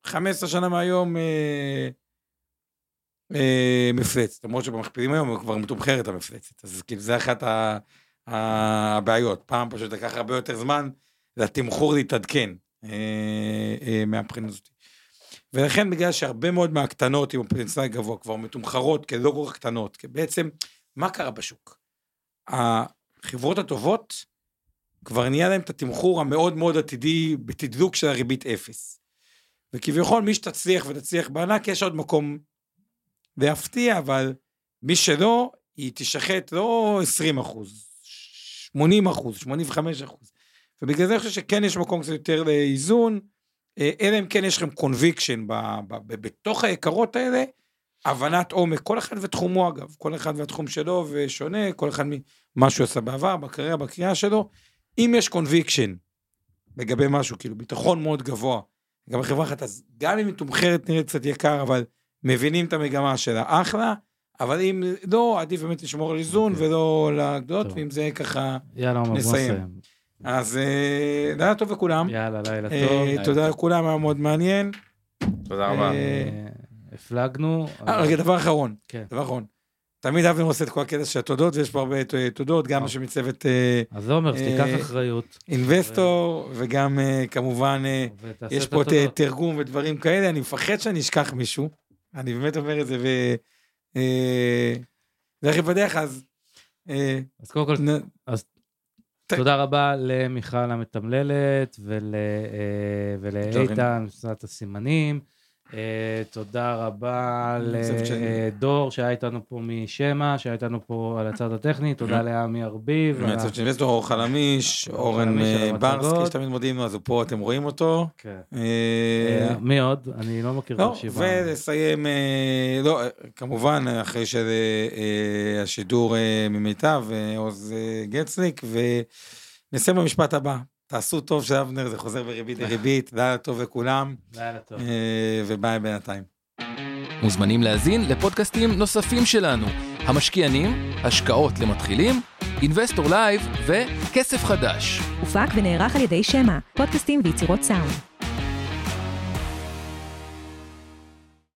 15 שנה מהיום אה, אה, מפלצת, למרות שבמכפילים היום היא כבר מתומחרת המפלצת, אז כאילו זה אחת ה- הבעיות. פעם פשוט לקח הרבה יותר זמן לתמחור להתעדכן אה, אה, מהבחינה הזאת. ולכן בגלל שהרבה מאוד מהקטנות עם הפוטנציאל גבוה כבר מתומחרות כלא כל כך קטנות, כי בעצם מה קרה בשוק? החברות הטובות כבר נהיה להם את התמחור המאוד מאוד עתידי בתדלוק של הריבית אפס. וכביכול מי שתצליח ותצליח בענק יש עוד מקום להפתיע, אבל מי שלא, היא תשחט לא 20 אחוז, 80 אחוז, 85 אחוז. ובגלל זה אני חושב שכן יש מקום קצת יותר לאיזון, אה, אלא אם כן יש לכם conviction בתוך היקרות האלה, הבנת עומק, כל אחד ותחומו אגב, כל אחד והתחום שלו ושונה, כל אחד ממה שהוא עשה בעבר, בקריירה, בקריאה שלו. אם יש conviction לגבי משהו, כאילו ביטחון מאוד גבוה, גם בחברה אחת, אז גם אם היא מתומחרת נראית קצת יקר, אבל מבינים את המגמה שלה, אחלה, אבל אם לא, עדיף באמת לשמור על איזון אוקיי. ולא לגדולות. ואם זה ככה, יאללה, נסיים. אז אה, לילה טוב לכולם. יאללה, לילה אה, טוב. תודה לכולם, היה מאוד מעניין. תודה רבה. אה, הפלגנו. רגע, דבר אחרון, כן. דבר אחרון. תמיד אבנר עושה את כל הקטע של התודות, ויש פה הרבה תודות, גם. מצוות אה, אז עומר, אז תיקח אה, אחריות. אינבסטור, וגם כמובן, יש פה. תרגום ודברים כאלה, אני מפחד שאני אשכח מישהו. אני באמת אומר את זה, ו... אה, ואיך יפתח, אז... אז קודם כל, אז- תודה רבה למיכל המתמללת ול, אה, ולאיתן, משרד הסימנים. אה, תודה רבה. לדור שהיה איתנו פה משמע, שהיה איתנו פה על הצד הטכני, תודה לעמי ארביב. של אינבסטור, אור חלמיש, אור אורן אה. ברסקי, שתמיד מודיעים לו, אז הוא פה, אתם רואים אותו. כן. אה, אה, מי עוד? אני לא מכיר את לא, הרשימה. ולסיים, אה, לא, אה, כמובן, אחרי שהשידור ממיטב, אה, עוז אה, גצליק, ונסיים במשפט הבא. תעשו טוב של אבנר, זה חוזר בריבית [laughs] דריבית, לילה טוב לכולם, לילה טוב. אה, וביי בינתיים. מוזמנים להאזין לפודקאסטים נוספים שלנו, המשקיענים, השקעות למתחילים, Investor Live וכסף חדש. הופק ונערך על ידי שמע, פודקאסטים ויצירות סאונד.